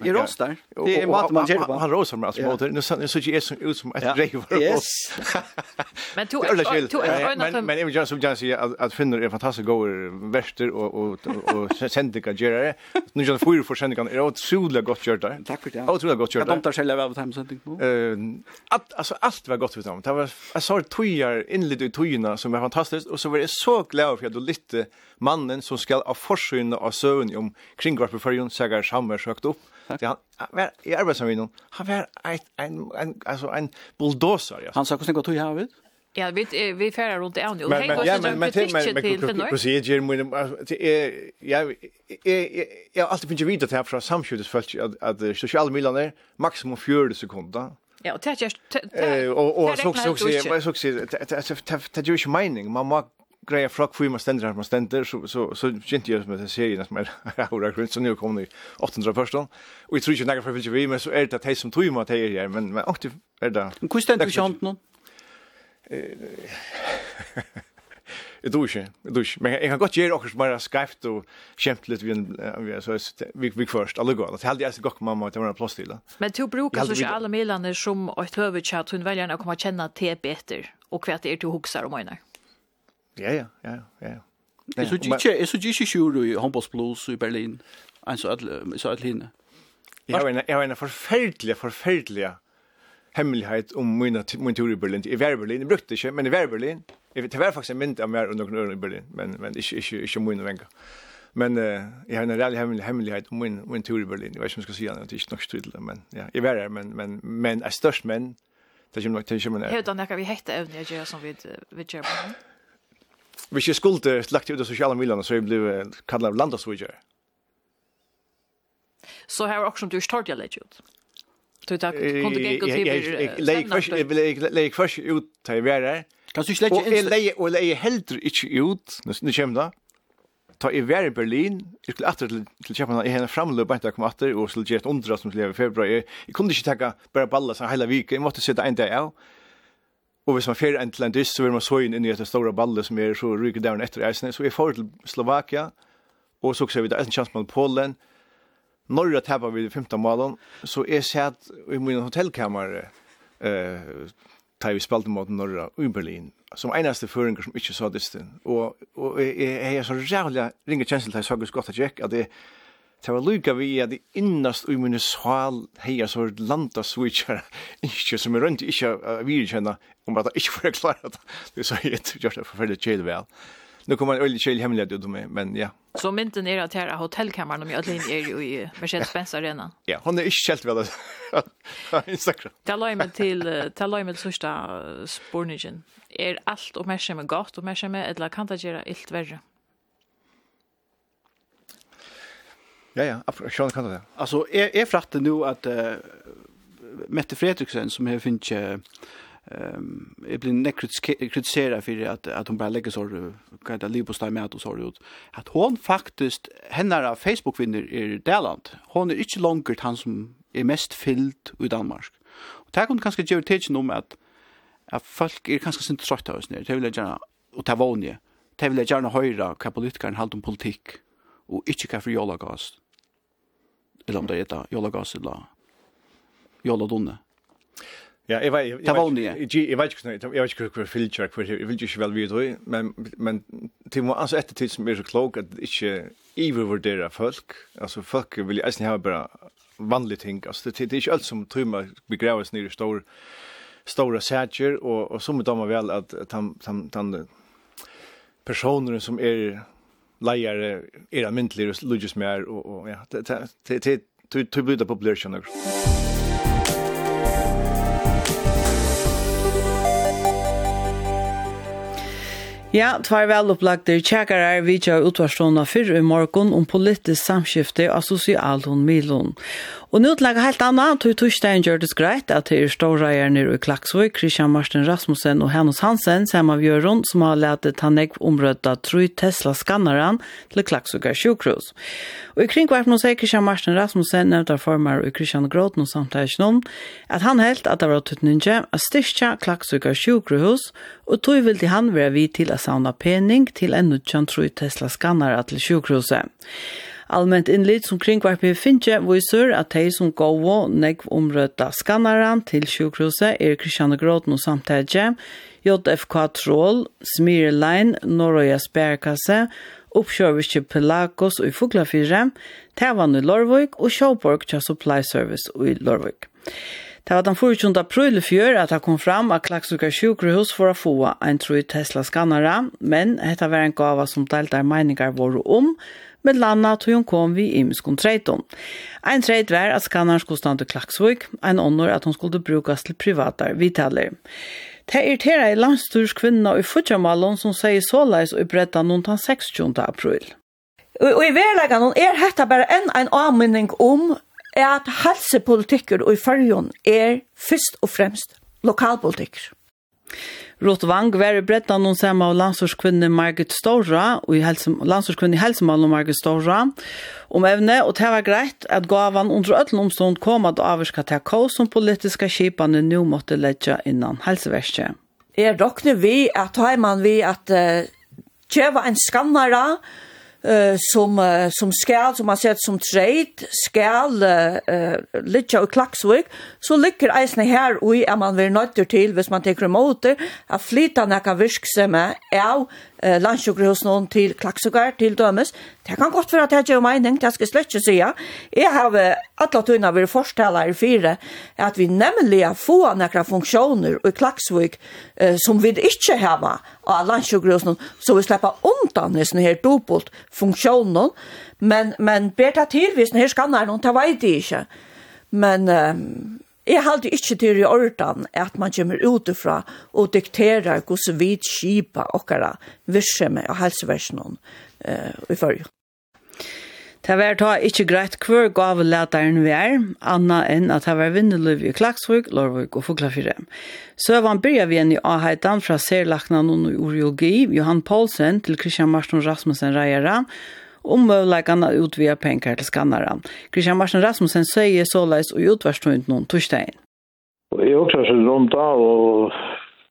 I rostar. Det är mat man gör på.
Han rostar med alltså motor. Nu så så jag som ut som ett driver.
Yes.
Men to to
men men jag som jag säger att finner är fantastiskt goda väster och och och sändiga gerare. Nu jag får för sändiga är otroligt gott gjort där.
Tack för det.
Otroligt gott gjort.
Jag tar själva över hem sändning.
Eh att alltså allt var gott utom. Det var jag sa tojar inledd ut tojorna som var fantastiskt och så var det så glad för att du lite mannen som skall av försynna av sön om kringvarpförjun säger samma sökt upp Tack. han var i arbetsmiljön. Han var ett en en altså en bulldozer. Ja.
Han sa hvordan det går till havet.
Ja, vi vi färdar runt det Anjo.
Men men ja, men men till men precis ger mig det ja jag alltid finns ju vidare till från samskjutet först att att sociala medier är maximum 4 sekunder.
Ja, och det
är just och och så också så så det är ju inte mening. Man må greia frock fyrir man stendur her man stendur, så så så inte jag med det serien som er aura grund så nu kommer ni 800 förstån Og jeg tror ikke nægge för vilka vi men så er det at det som tog man att det men men åt är det
hvor stendur du chant nå?
Jeg tror ikke, jeg tror ikke. Men jeg kan godt gjøre också bara skrift och skämt lite vid en, så vi, vi först, alla går. Det hade jag så gott mamma att jag var en plås till.
Men du brukar så alla medlemmar som ett huvudtjat, hon väljer att komma känna till bättre och vad det är du hokser om ojnar.
Ja, ja, ja, ja.
Jeg så ikke, jeg så ikke sjur i håndbollsblues i Berlin, en så alle henne.
Jeg har en, jeg har en forferdelig, forferdelig hemmelighet om min, min tur i Berlin. I var Berlin, jeg brukte ikke, men i var Berlin. Jeg vet, Det var faktisk en mynd av meg under noen øren i Berlin, men, men ikke, ikke, ikke min venga. Men uh, jeg har en reell hemmelig, hemmelighet om min, min tur i Berlin. Jeg vet ikke om jeg skal si det, det er ikke nok tydelig, men ja, jeg var her, men, men, men, men er størst menn, det er ikke nok til å komme ned.
Hvordan er det vi hette evne å gjøre som vi, vi gjør på
Hvis jeg skulle lagt ut av sosiale medier, så jeg ble kallet av.
Så her er også du ikke tar det ut. Du tar kunde gå till
Jag lägger först jag lägger först ut till värre.
Kan du
släcka in?
Och
lägger och lägger helt inte ut. Nu syns det Ta i värre Berlin. Jag skulle åter till till Köpenhamn i henne framlöp inte komma åter och skulle ge ett undra som lever i februari. Jag kunde inte ta bara balla så hela veckan. Jag måste sitta en dag av. Og hvis man fer en til en dyst, så vil man så inn i etter store balle som er så ryker der etter eisene. Så vi får til Slovakia, og så ser vi da en chans mot Polen. Norra tappar vi 15 malen, så jeg satt i min hotellkammer eh, tar vi spalt mot Norra i Berlin, som eneste føringer som ikke sa dysten. Og, og jeg, jeg, jeg er så rævlig ringer kjensel til jeg så godt at jeg at det Det var lykka vi at innast i min sval heia så landa switchar ikke som er rundt ikke av virkjenna om at jeg ikke får klara det. Det så jeg gjør det forferdelig kjell vel. Nu kommer en øyelig kjell hemmelighet ut om meg men ja.
Så mynten er at her er hotellkammeren om Jødlin er jo i Mercedes-Benz Arena.
Ja, hon er ikke kjelt vel at Instagram.
Det løy meg til, det løy meg til sørsta spornigen. Er alt oppmerksomme godt oppmerksomme, eller kan det gjøre ilt verre?
Ja, ja, absolut. Jag kan det.
Alltså är är fratte nu att uh, Mette Fredriksen som har finns ehm um, är blir nekrit kritisera för att att hon bara lägger så kan det liv på stad med och så ut. Att hon faktiskt hennes Facebook vinner i Daland. Hon är inte långt han som är mest fylld i Danmark. Och tack hon kanske ger till om att att folk är kanske sin trötta oss ner. Det vill jag gärna och ta vanje. Det vill jag gärna höra vad politikern håller om politik och inte kaffe jolla gas eller om det heter jolagas eller joladonne.
Ja, jeg vet, jeg
vet,
jeg vet ikke, jeg vet ikke hva filter, hvor jeg vil ikke vel vite, men, men til må altså etter tid som er så klok at ikke ivervurdere folk, altså folk vil jeg nesten ha bare vanlige ting, altså det, er ikke alt som tror man begraves nere i stor, stora sætjer, og, og så må de vel at han, han, han personer som er lejare era myntlir lugis mer och och ja det det det det blir det populärt nu.
Ja, tvær velopplagte tjekkarar vidtja utvarstående fyrr i morgen om politisk samskifte av sosial Milon. Og nå til helt annet, tog torsdagen gjør det greit at det er ståreierne i Klaksvøy, Christian Marsten Rasmussen og Hannes Hansen, som av Jørgen, som har letet han ikke omrødda tru Tesla-skanneren til Klaksvøyga sjukhus. Og i kringkvarpen hos Christian Marsten Rasmussen nevnte former og Christian Gråten og samtidig noen, at han helt at det var tuttninge at styrkja Klaksvøyga sjukhus, og tog vil han være vi til å savne pening til en kjent tru Tesla-skannere til sjukhuset. Allmänt innlit som kringvarpi finnje viser at de som går og negv omrøtta skannaren til sjukhuset er Kristianne Gråten og samtidje, JFK Troll, Smirlein, Norøya Sperkasse, oppkjørviske Pelagos og i Fuglafire, Tavan i Lorvøk og Sjåborg til Supply Service i Lorvøk. Det var den 14. april i fjør at det kom fram at Klaksvika sjukrehus for å få en tro Tesla-skannere, men dette var en gava som delte meninger våre om, med landa tog hun kom vi imskon treiton. Ein treit var at skanneren skulle stande klaksvik, ein ånder at hon skulle brukes til privatar vidtaler. Det irriterer i landsturs kvinna i Fudjamallon som sier såleis og i brettan noen tan 26. april.
Og i verleggen er dette bare enn en avminning om at helsepolitikker i fyrjon er først og fremst lokalpolitikker.
Rotvang var i brettan noen samma av landsorskvinne Margit Stora, og i landsorskvinne i helsemann Margit Stora, om evne, og det var greit at gavan under ötlen omstånd kom at avvirka til hva som politiska kipane nå måtte ledja innan helseverset.
Er dokkne vi at har man vi at uh, kjeva en skannere, eh som som skal som man ser som trade skal uh, uh, litja och klaksvik så ligger eisne her og er man vil nøtter til hvis man tar remote at flytta nakka virksomme av eh, landsjukkerhusen til klaksugar til dømes. Det kan godt være at jeg gjør mening, det skal jeg slett ikke si. Jeg har alle tøyene vært forsteller i fire, at vi nemlig får noen funksjoner i klaksvik eh, som vi ikke har av landsjukkerhusen, så vi slipper undan denne her dobbelt funksjoner. Men, men ber det til hvis denne skanner noen, det vet jeg ikke. Men... Eh, Jeg halte ikke til i ordan at man kommer utifra og dikterar hvordan vi skipa okkara virksomhet og helseversjonen uh, i forrige.
Det var ta ikkje greit hver gav letaren vi er, anna enn at det var vinnerløv i Klagsvøk, Lorvøk og Så var byrja vi igjen i Aheitan fra serlakna noen i Johan Paulsen til Christian Marston Rasmussen Reiera, om möjligheterna att utvia pengar till skannaren. Christian Marsen Rasmussen säger således och utvarstånd någon torsdagen.
Jag har också sett runt där och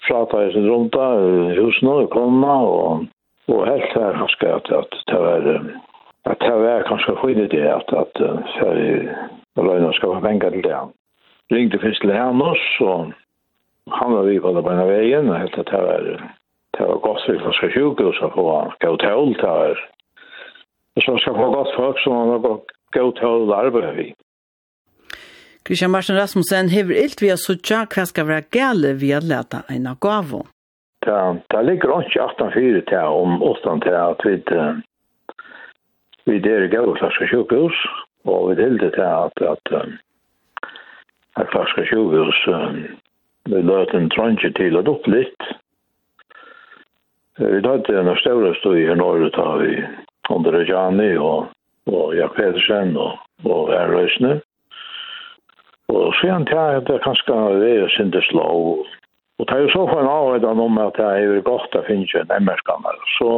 pratat runt där hos några komma och, och helt här ganska att, att det var att det var kanske skyddet det att, att för Lojna ska få pengar till det. Ringde först till henne och han var vi på den här vägen och helt att det var det var gott för sjukhus att få gå till det var Og så skal få godt folk, som må man gå gå til å arbeide vi.
Christian Martin Rasmussen hever ilt vi har suttja hva skal være gale vi har leta en av gavo.
Det, det ligger ikke 18-4 til om 8 til at vi vi der gale flaske sjukhus og vi hilde til at at at flaske sjukhus vi løte en trønge til å opp litt. Vi løte en av større stod i Norge da vi under Rajani og, og Jack Pedersen og, og Er Erløsner. Og så igjen til jeg det kanskje det er sinde lov. Og det er jo så for en avhøyden om at jeg er godt å finne en MR-skanner. Så,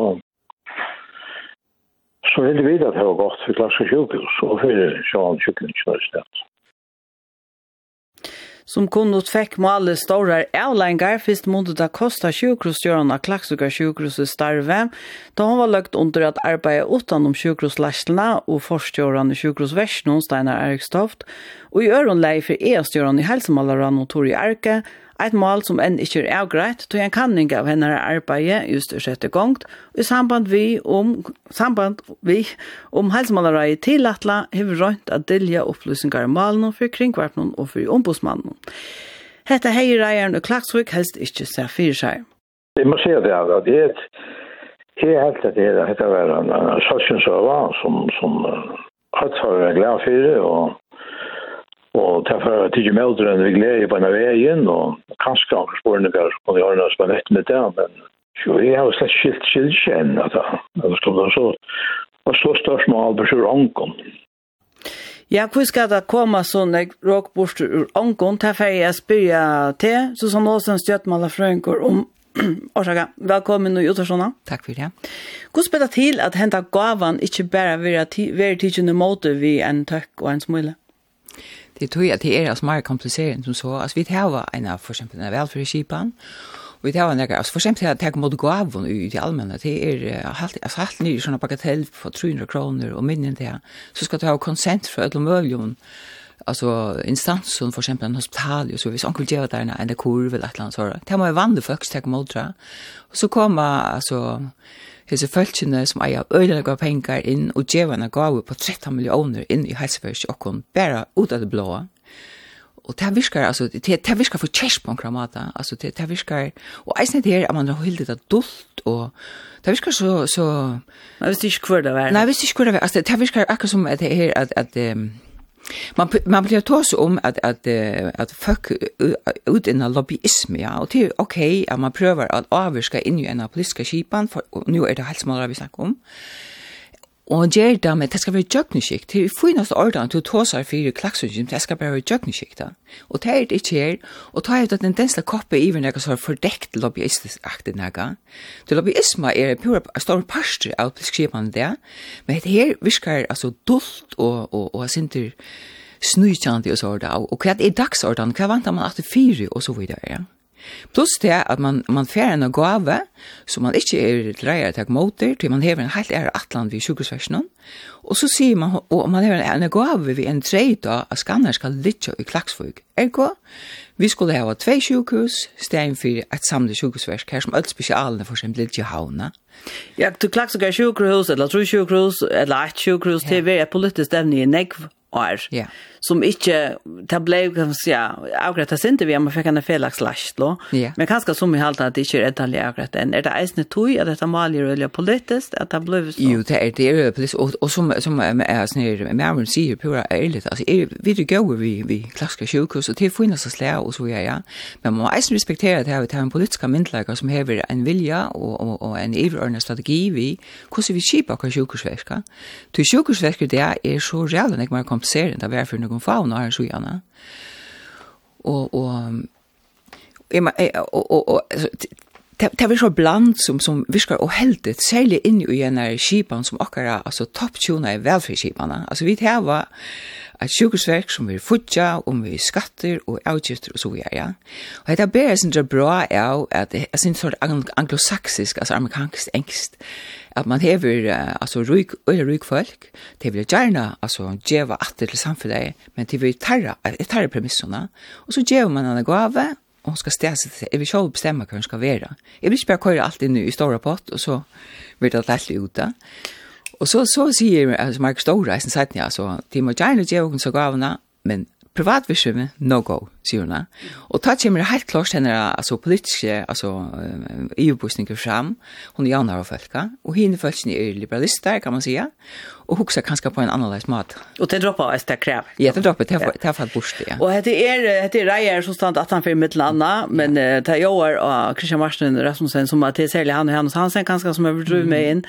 så vil ville vite at det var godt for klasse sjukhus og for sjåan sjukhus
som kunne fekk med alle store avlengar, først måtte det kosta sjukhusgjørende klaksuga sjukhuset starve, da hun var lagt under at arbeidet utenom sjukhuslærslene og forstgjørende sjukrosversjonen, Steinar Erikstoft, og i øren for e-stjørende i helsemalerne og Tori Erke, Eit mål som enn ikkje er avgreit, tog en kanning av hennare arbeid just og sette gongt, i samband vi om, samband vi om helsemålareie til Atla hever røynt at dilja opplysningar i malen for kringvarpnen og for ombudsmannen. Hette heier eieren og klagsvik helst ikkje ser fyrir seg.
Jeg må si det, at det er Jeg er helt at det er, det er en sørsynsøver som, som hatt har glad og og ta for at tidlig melder enn vi gleder på en av veien, og kanskje har sporene vi kan gjøre noe som er vett med det, men jo, jeg har jo slett skilt skilt kjenn, at det var så, og så spørsmål på sjur ankom.
Ja, hvor skal det komme sånn råkborster ur ankom, ta for jeg spyrer til, så som Åsen av Frøyngår om Orsaka, velkommen og Jotarsona.
Takk for det.
Hvordan spiller det til at henta gavan ikke bare være tidsen måte vi en tøkk og en smule? Ja.
Det tror jag det är alltså mer komplicerat som så. alltså vi tar en av för exempel en velferdskipan, og vi tar en av, alltså för exempel att ta mot gå av i det allmenne, det är halvt, alltså halvt ny såna bagatell för 300 kronor och minnen det, så ska du ha konsent för ødel og alltså instans som för exempel en hospital så vis onkel ge där en en kurva eller något sådär. Det var ju vanligt folk tog motra. Och så kommer alltså hese fölkene som eier øyne pengar inn og djevene gav på 13 millioner inn i Heisbergs og kom bare ut av det blå. Og det virker, altså, det, det virker for kjærs på en kramata, altså, det, det virker, og eisne det her, at man har hyldet det dult, og det virker så, så...
Man visste ikke hvor det var.
Nei, jeg visste ikke hvor det var, altså, det virker akkurat som at det er at, at um, Man man blir tås om att att att fuck ut i lobbyisme ja og det okej okay, at man prövar att avviska in i en politisk skipan för nu är det helt smalare vi snakker om. Og han gjør det med, det skal være jøkningskikt. Det er finast ordan til å ta seg for klaksungum, det skal bare være jøkningskikt. Og det er det ikke her, og det er at den densla koppe i hverandre som er fordekt lobbyistisk-aktig nega. Det lobbyisme er en pura stor parster av skrivande det, men det her virkar altså dult og, og, og sinter snujtjandi og så orda, og hva er dagsordene, hva vantar man at det fyri og så videre? ja. Plus det at man, man fer en gave, som man ikke er dreier til motor, til man hever en helt ære atland ved sjukehusversjonen, og så sier man, og man hever en gave ved en tre da, at skanner skal lytte i klagsfug. Ergo, vi skulle hava tvei sjukhus, stein for et samlet sjukehusversk, her som alt spesialene for eksempel litja havna.
Ja, du klagsfug er sjukhus, eller tru sjukhus, eller et sjukhus, det er politisk evne i negv år.
Ja.
Yeah som inte det blev kan man säga avgrätta sig inte vi man fick en felakslast då
yeah.
men kanske som i halt att det inte är detaljer akkurat än är det ens tog att det mal ju eller politiskt att det blev så
jo det är det är politiskt och, och som som är snär med man ser på det är lite alltså är vi det går vi vi klassiska sjukhus och till finnas att lära och så ja ja. Men man måste respektera det här vi har en politiska myndlägare som har en vilja och och, och en ivrörande strategi vi hur vi skipa kan sjukhusverka till sjukhusverka det är så reellt när man komplicerar det varför nu nøkken fauna her så gjerne. Og, og, og, og, og, og, og, og, det var så bland som, som viskar och helt det særlig in i en här skipan som akara alltså topptjona i velferdskipana. alltså vi det var ett sjukhusverk som vi futja om vi skatter och avgifter och så vidare Ja. och det är jeg synes bra är att det är det sort anglosaxisk alltså amerikansk engst, at man hever altså ryk, øyre ryk folk, det vil gjerne altså djeva atter til samfunnet, men det vil tarra, tarra premissene, og så ger man en gave, og hun skal stese til, jeg vil selv bestemme hva hun skal være. Jeg vil ikke bare køre alt inn i stora pott, og så blir det lett alt ute. Og så, så sier altså, Mark Stora, Storreisen, sier jeg, altså, de må gjerne gjøre henne så gavene, men privatvisjum, no-go, sier hun. Og da kommer det helt klart henne, altså politiske, altså EU-bostninger fram, hun er janar og folka, og henne folkene er liberalister, kan man sige, og huksa kanskje på en annerledes mat.
Og det dropper oss det krev.
Ja, det dropper, det er fall bort det, ja.
Og det er, det er reier som stand at han fyrir mitt landa, men det er jo og Christian Marsen Rasmussen som er til særlig han og Hans Hansen kanskje som er drøy med inn,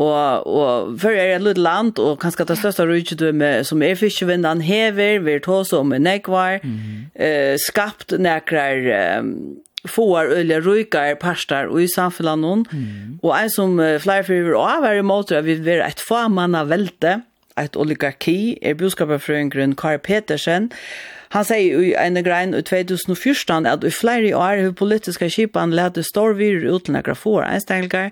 Og, og for er et lite land, og kanskje det største rydgjødømme som er fiskevindan hever, vi er tås om nekvar, mm -hmm. eh, skapt nekrar um, får eller rykar parstar og i samfunnet mm. og en som uh, flere fyrir og er i måte at vi vil et få velte, et oligarki, er budskapet fra en grunn Kari Petersen, Han sier i en grein i 2014 at i flere år har politiska kipan lett stor virur uten akkurat få einstegninger.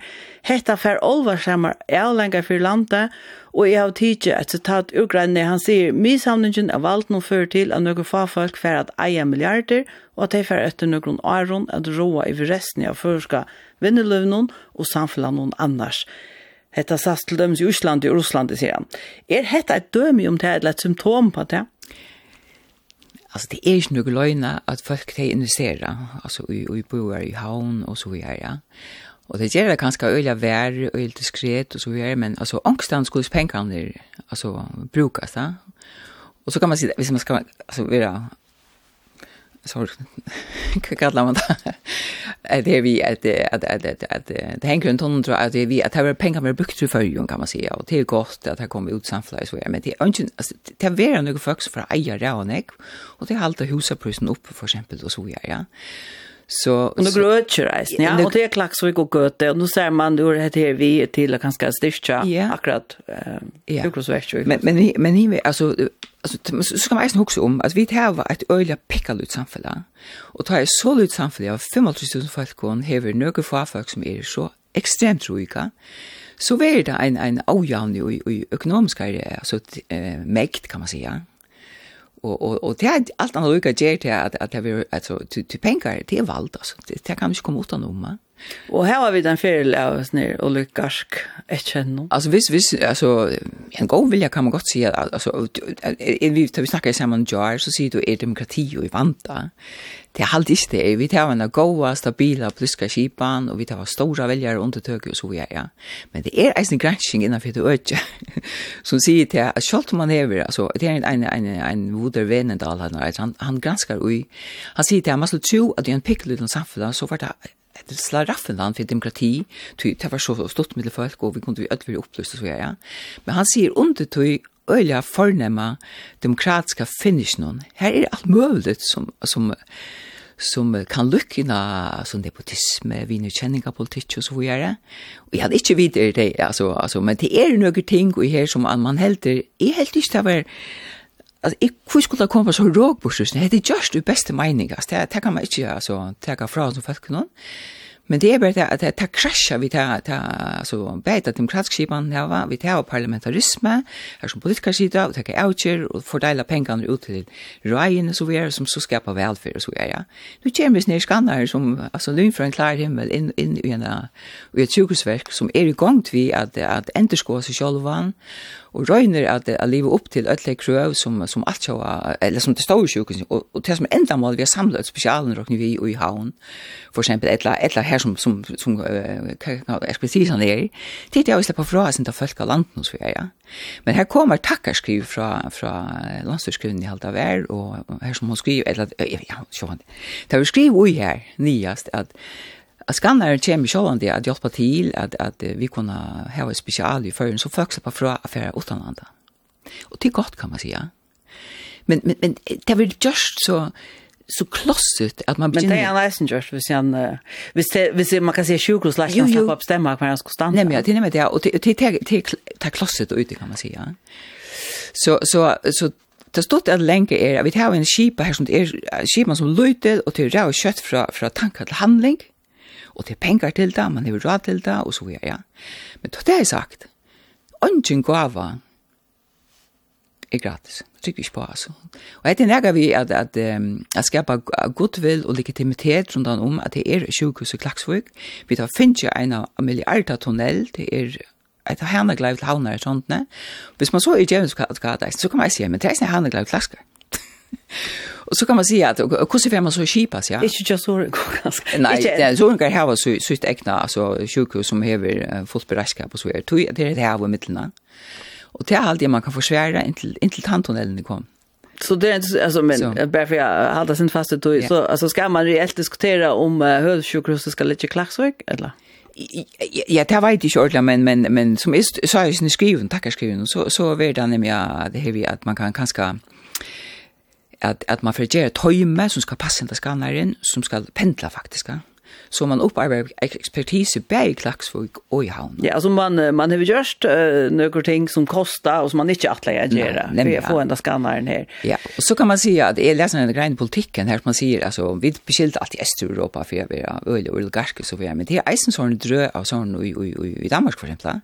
Hetta fer olvarsammer avlengar for landet, og jeg har tidsi et sitat ur greinne. Han sier, misamlingen av valgt nå før til at noen fagfolk fer at eie milliarder, og at de fer etter noen åren at roa i resten av førska vinneløvnen og samfunnet annars. Hetta sast til dømes i Osland og Russland, sier han. Er hetta et dømi om det, er et symptom på det?
alltså det är ju nog löjna att folk de investera alltså i i boar i havn och så vidare ja. Och det gör det ganska öliga vär och lite skret och så vidare men alltså ångstan skulle pengarna alltså brukas va. Och så kan man säga hvis man ska alltså vara så kallar man det. det är vi att att att att att det hänger runt hon tror att det vi att det är pengar mer bukt för ju kan man säga och det är gott att det kommer ut samfläs så men det är inte det är väl några folk för ägare och nek och det håller husaprisen upp för exempel och så ja. Så
och då grötjer det. Ja, och det är klaxvik och göte och då ser man då det här vi till att ganska styrka akkurat eh sjukhusväxter.
Men men men ni alltså alltså så ska man ju huxa om. Alltså vi har ett öliga pickalut samfälla. Och ta är så lut samfälla av 5000 folk och har några folk som är så extremt rika. Så är det en en ojämn i ekonomiska alltså mäkt kan man säga og og og det er alt annat lukka ger till at at det er altså til til pengar till vald altså det kan ju komma utan om man.
Och her har vi den fel av snär och et kjennom.
Alltså hvis, hvis, alltså en god vilja kan man gott säga alltså vi tar vi snackar samman jar så ser du er demokrati och i vanta. Det er alltid det vi tar en goda stabila politiska kipan, och vi tar stora väljare under tök och så vi ja. Men det är en gransking innanfor det øyne, Som sier til, at selv om man hever, alltså det är en en en en voder venendal, han han granskar och han sier til, at man skulle tro at det er en pickel samfunn, så vart det det slår raffinland för demokrati, ty det var så stort med folk och vi kunde ju ödvär upplysa så ja. Men han säger under ty öliga förnämma demokratiska finish någon. Här är allt möjligt som som som kan lyckna som nepotisme, vinnukjenning av politikk og så videre. Og jeg hadde ikke videre det, altså, altså, men det er noen ting her som man helter, jeg helter ikke det var Alltså jag hur skulle det komma så råg på. Det är just det bästa meningen. Det det kan man inte alltså ta från som folk någon. Men det är bara att det krascha vi tar alltså bättre demokratisk skipan här va vi tar parlamentarism här som politiker sitter och tar oucher och fördelar pengarna ut till Ryan så vi är som så skapar välfärd så är ja. Nu kommer vi snart skannar som alltså lön för en klar himmel in in i en i ett sjukhushverk som är igång till att att ändra sig själva og røyner at jeg lever opp til alle krøv som, som alt sjåa, eller som det står i sjukhus, og, og til som enda mål vi har samlet spesialen råkning vi og i havn, for eksempel et eller her som, som, som uh, jeg skal si er, til det jeg vil fra sin til folk av landet hos vi er, ja. Men her kommer takkarskriv fra, fra landstyrskriven i halvt av er, og her som hun skriver, eller, ja, sjåan, det er jo skriv ui her, nyast, at Att skannar kommer självande att hjälpa till att att vi kunna ha ett special i förrän så folk på från affärer utanlanda. Och det är gott kan man säga. Men men men det blir just så så klossigt att man begynner...
Men det är en läsen just, hvis han, uh, hvis, det, hvis man kan se sjukhus läsen att slappa upp stämma hver han ska stanna.
Nej, men det är med det, och det är klossigt ut ute kan man säga. Så, så, så det stod att lenge är, vi tar en skipa här som det är kipa som løyter, och det är rau kött från, från tanker til handling og det er penger til det, man har råd til det, og så videre, ja. Men det er sagt, ønsken gava er gratis. Det trykker vi ikke på, altså. Og etter tenker vi at, at, um, at skapa godvill og legitimitet rundt om at det er sjukhus i Klaksvøk. Vi tar finnes jo en av milliarder tunnel, det er et hernegleiv til havner og sånt, ne? Hvis man så er djevnskaddeisen, så kan man si, men det er ikke hernegleiv til Klaksvøk. Och så kan man säga att hur ser man så skipas ja.
Inte just så ganska.
Nej, det är så en har så så ett äkna alltså sjukhus som häver fullt beredskap och så är det det det här i mitten. Och det är allt man kan försvära intill intill handtunneln kom.
Så det är alltså men bara för jag håller sin fasta då så alltså ska man reellt diskutera om uh, hörsjukhuset ska lägga klaxvik eller
ja, det vet ikke ordentlig, men, men, men som är så är ju skriven, takkerskriven, så, så vet det nämligen att det vi, att man kan kanske at, at man får gjøre tøyme som skal passe inn til skanneren, som skal pendla faktisk, ja så man upparbeider expertis i Klaksvik och i havn.
Ja, alltså man man har gjort uh, några ting som kostar och som man inte att lägga göra. Vi ja. får ända skannaren här.
Ja, och så kan man säga att det är läsaren den grejen politiken här som man säger alltså vi beskilt allt i Östeuropa för vi är öl och oligarker så vi är men det är isen sån drö av sån i i i Danmark för exempel.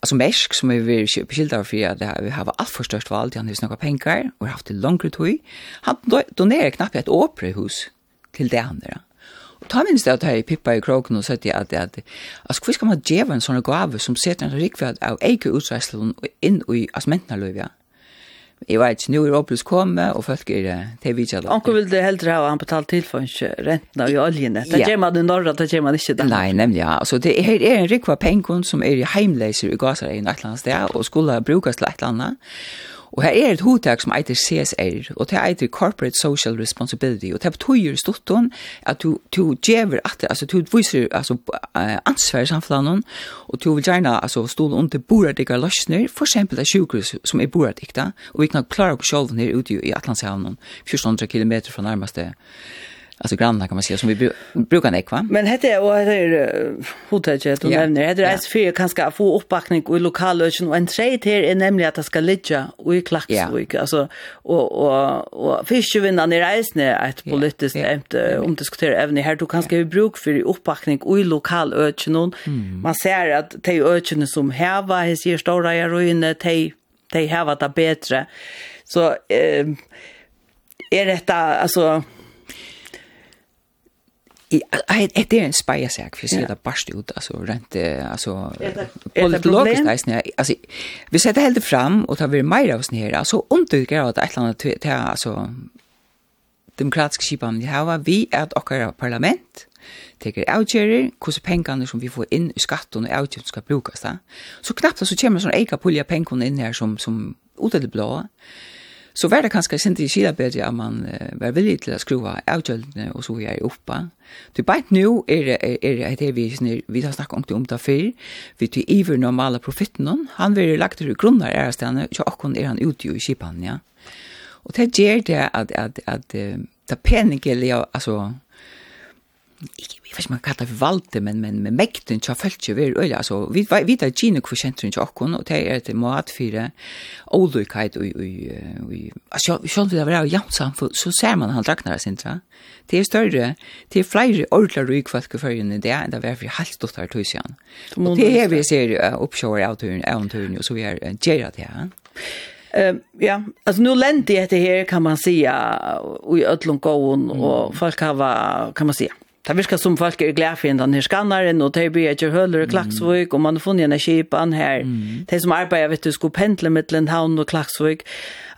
Alltså Mesk som vi beskilt av för att det vi har allt för störst vald, han har snacka pengar och haft det långt ut. Han donerar knappt ett operahus till det andra ta minst det at jeg pippa i kroken og sette at, at altså, hvor skal man djeva en sånne gave som setter en rikverd av eike utreislen inn i asmentenaløyvja? Jeg vet ikke, nå er Opelus kommet, og folk er det vi ikke
Anker vil det heldre ha han betalt til for ikke rentene i oljene. Det gjør man i Norra, det gjør man ikke der.
Nei, nemlig, ja. Altså, det er, er en rikva pengen som er i heimleiser i gasar i et eller annet sted, og skulle brukes til et eller annet. Og her er et hotak som eiter CSR, og det eiter Corporate Social Responsibility, og det betyr stortun at du, du gjever at, altså du viser altså, ansvar i samfunnet, og du vil gjerne altså, stå under boradikar løsner, for eksempel det sjukhus som er boradikta, og vi kan klare oss sjolven her ute i Atlantshavnen, 1400 km fra nærmeste alltså grannar kan man säga som vi brukar nekva.
Men hette jag och det är hotellet du nämner. Hette det är för kanske få uppbackning i lokallösen och en trade här är nämligen att det ska ligga och i Klaxvik. Alltså och och och fiskevinnan i reisen är ett politiskt ämt om diskutera även här. Du kanske vi bruk för uppbackning i lokallösen. Man ser att de ökene som häva här ser stora i ruiner de de häva det bättre. Så eh är detta alltså
det er en spajasäk för sig det bare ut altså rent alltså och logiskt altså, alltså vi sätter helt fram og tar vi mer av oss ner alltså undergår att ett land til, altså, demokratiske skipan vi har vi att och parlament teker avgjerer, hvordan pengene som vi får inn i skatten og avgjerer skal brukes da. Så knappt så kommer det sånn eika pulja pengene inn her som, som ut av det blå så var det kanskje sent i Kila bedre at man uh, var villig til å skruva avgjøldene og så jeg oppa. Du bare nå er det er, er, er vi, vi har snakket om det før, vi til iver normale profitten, han vil lagt til er ærestene, så akkurat er han ute i Kipan, ja. Og det gjør det at, at, at, at det penige, altså, ikke, jeg vet ikke man kallar det for valde, men, men med mekten tja følt jo vi øyla, altså, vi vet at gine kvisentren tja okkon, og det er et mat for olukheit, og, og, og, altså, sjån vil det være jamt samfunn, så ser man han dragnar av sintra. Det er større, det er flere ordla ryk folk i fyrrjun det, enn det var for halvt dotter tusian. Og det er vi ser oppsjåar av turen, av turen, og så vi er gjerra det her.
Eh uh, ja, alltså nu lände det här kan man säga i öllum gåon och folk har kan man säga Det virker som folk er glad for den her skanneren, og det blir ikke høler og klaksvøk, og man har funnet en kipan her. Mm. De som arbeider, vet du, skulle pendle mellom havn og klaksvøk.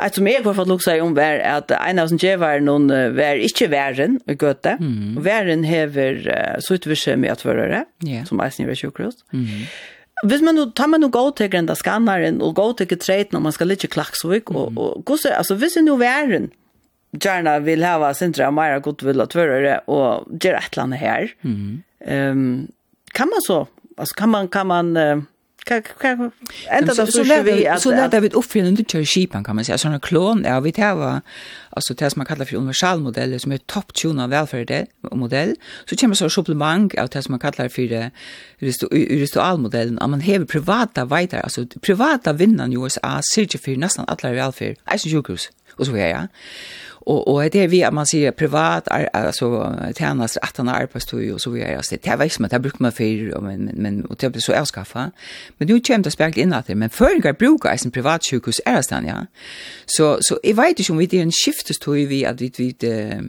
Et som jeg har fått lukse om er at en av som jeg var noen, var ikke væren i Gøte. Mm. Og Væren hever uh, så suttvirse med at førere, yeah. som er snivet sjukkrost. Mm. Hvis man nu tar man nu gå til grenda skannaren og gå til treten og man skal litt klaksvik og, og, og, altså, hvis det nu væren, gärna vill ha sintra mera gott vill att vara och göra ett land här. Mm. Ehm kan man så alltså kan man kan man kan kan ända då så vi
att så där vi uppfinner det till skipan kan man säga såna klon ja, vi tar var alltså det som man kallar för universal modell som är top tune av välfärd modell. Så kommer så supplement av det som man kallar för ritual modellen att man har privata vidare alltså privata vinnare i USA ser ju för nästan alla välfärd alltså sjukhus och så vidare ja. Och och det är vi att man säger privat alltså tjänas att han arbetstid och så vidare alltså det vet man det brukar man för men men men och det blir så avskaffa. Men nu kommer det spärkt in att det men förringar brukar en privat sjukhus är det ja. Så så i vet ju om vi det en skiftes tror vi att vi vi det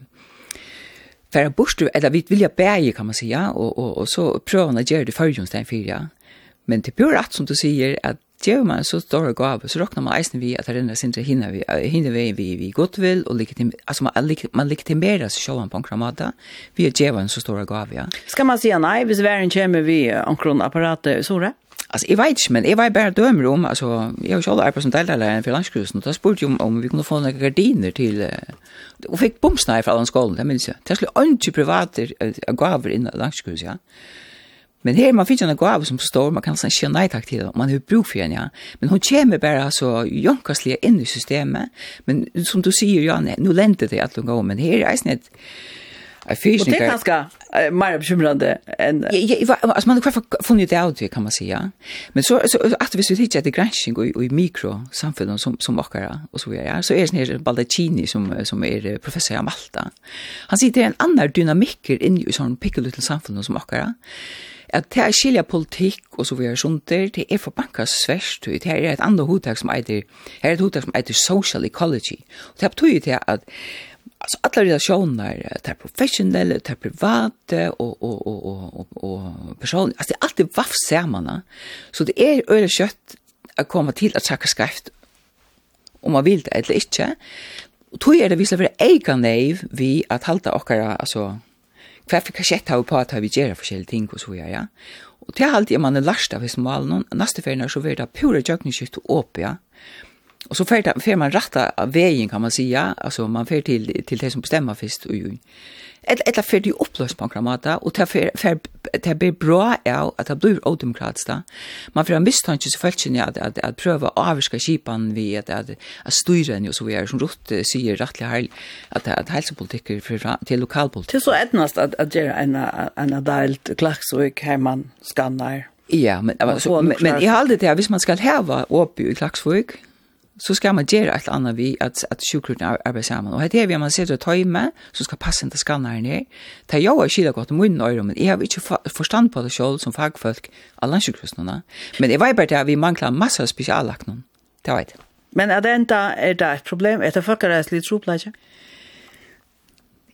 för borstu eller vi vill jag bäge kan man säga och och och så prövar när gör det förjunsten för ja. Men det blir rätt som du säger att Gjør man så stor gav, så råkner man eisen vi at det renner sin hinne vi, hinne vi, vi, vi godt vil, og legitim, altså man, man legitimerer seg selv på en måte, vi gjør en så stor gav, ja.
Skal man si nei, hvis verden kommer vi omkron apparatet, så det?
Alltså jag vet men jag var bara dömer om alltså jag har själv arbetat som delare för landskrusen och då spurte jag om, om vi kunde få några gardiner till och fick bomsnär från skolan det minns jag. Det skulle inte privater gav in landskrusen ja. Men her man finner en gave som står, man kan sånn ikke nei takk til det, man har bruk for henne, ja. Men hun kommer bare så jonkastlige inn i systemet, men som du sier, ja, nå lente det at hun går, men her er det et
Og det er ganske uh, mer bekymrende enn...
Ja, ja, altså man har hvertfall funnet det av det, kan man si, ja. Men så, så at hvis vi tidsir etter gransking og, og i mikrosamfunnet som, som okkara, og så videre, ja, så er det her Baldacini som, som er professor i Malta. Han sier det er en annan dynamikker inni i sånn pikkelitil samfunnet som okkara, at det er skilja politikk og så videre sånt der, det er for banka sverst, det er et andre hodtak som eiter, her er et hodtak som eiter social ecology, og det betyr det at Alltså alla relationer, det är professionella, det är privata och och och och och personliga. Alltså allt det vaff samman. Så det är öle kött att komma till att söka skrift. Om man vill det eller inte. Och tror jag det visar för egen naiv vi att halta och alltså för för kashet har på at vi gjør forskjellige ting og så ja ja. Og til alt er man är lasta vid smalen nästa färna så vil det pura jökningsskift upp ja. Och så får det man rätta vägen kan man säga, alltså man får till till det som bestämmer först och ju. Ett ett för det upplöst på gramata och ta för det blir bra är att det blir odemokratiskt. Man får en misstanke så fällt sig att att att pröva avska skipan vi att att att styra den ju så vi är som rott säger rättligt hel att att hälsopolitik för till lokalpolitik.
Till så ettnast att att göra en en adult klax så kan man skannar.
Ja, men alltså men jag håller det här, hvis man skal hava oppi i Klaksvøk, så skal man gjøre et eller annet vi at, at sjukkrutten arbeider sammen. Og her er vi, man ser det tøyme, så skal passe inn til skanneren her. Det er jo ikke det godt om munnen men jeg har ikke forstand på det selv som fagfolk av landsjukkruttene. Men jeg vet bare det at vi mangler masse spesiallagt. Det vet jeg.
Men er det enda, er det et problem? Er det folk er litt troplegget?
Ja.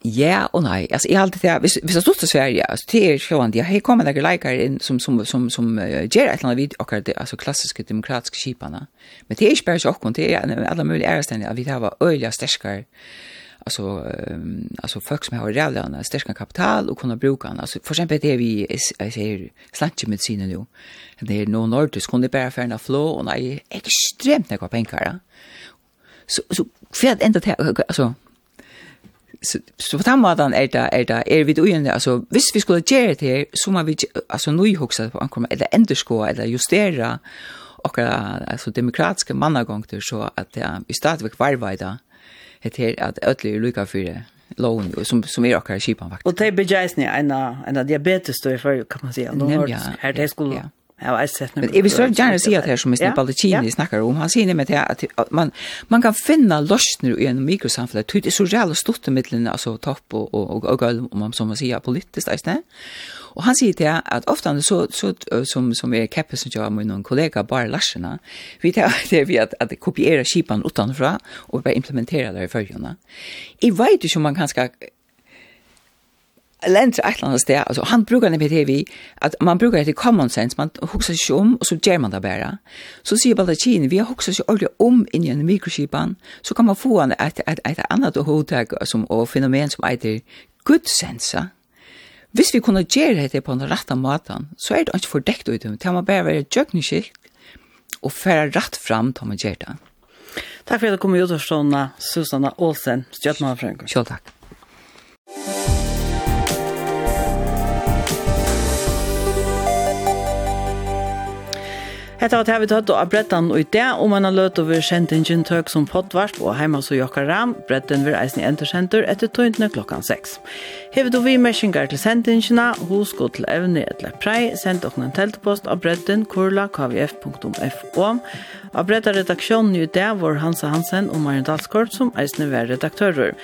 Ja och nej. Alltså har alltid det Hvis, hvis jeg stod til Sverige. altså, det er sjående. ändå här kommer noen likar inn som som som som uh, gjør et eller annet vid och det alltså klassiska demokratiska skiparna. Men det är ju bare så och det er alle mulige är at vi har öliga sterskere, alltså um, alltså folk som har rävla en kapital och kunna bruka den alltså för exempel det vi jag säger slantje med sina nu det är nog nordisk kunde bara för en flow och nej extremt några pengar så så kvärt ända alltså så, så på den måten er det, er det, er vi det altså, hvis vi skulle gjøre det her, så må vi, altså, nå hukse på ankommet, eller enderskå, eller justera, och alltså demokratiska mannagångter så att ja, vi stadigt vidare det heter att ödlor är för det som som er akkurat kipan faktisk.
Och det bejaisni en en diabetes då för kan man säga.
Någon ja,
här det skulle Jag har sett
nu. Men jag så gärna se att här som Mr. Ballicini snackar om, han säger med att man man kan finna lösningar i en mikrosamhälle. Det är så jävla stort i mitten alltså topp och och och golv om man som man säger politiskt istället. Och han säger till att ofta så så som som är kapes som jag med någon kollega bara Larsena. Vi tar det vi att att kopiera skipan utanför och bara implementera det i följande. Jag vet inte om man kan ska lent ett annat sted alltså han brukar det det vi att man brukar det common sense man huxar sig om och så ger man det bara så ser Baldacin vi huxar sig ordentligt om in i en mikroskipan så kan man få en ett ett ett annat hotag som och fenomen som heter good sense Hvis vi kunne gjøre det på den rette måten, så er det ikke fordekt ut. Det må bare være jøkningskilt og fære rett frem til man gjør det.
Takk for at du kom i utforstående, Susanna Olsen, Stjøtmann
Selv takk.
Hetta at hevit hatt av brettan og i det, og man har løt over kjentingen tøk som poddvarp og heima så jokkara, bretten vil eisen i entersenter etter tøyntene klokkan 6. Hevet du vi meskingar til sendingina, hos gå til evne etter prei, send okken en teltpost av bretten kurla kvf.fo. Av bretta redaksjonen i det var Hansa Hansen og Marion Dalskort som eisen var redaktører.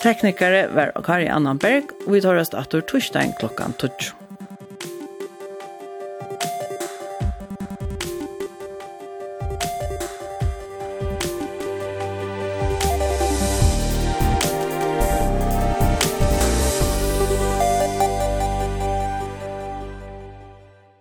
Teknikere var Kari Annanberg, og vi tar oss atter torsdagen klokkan 12.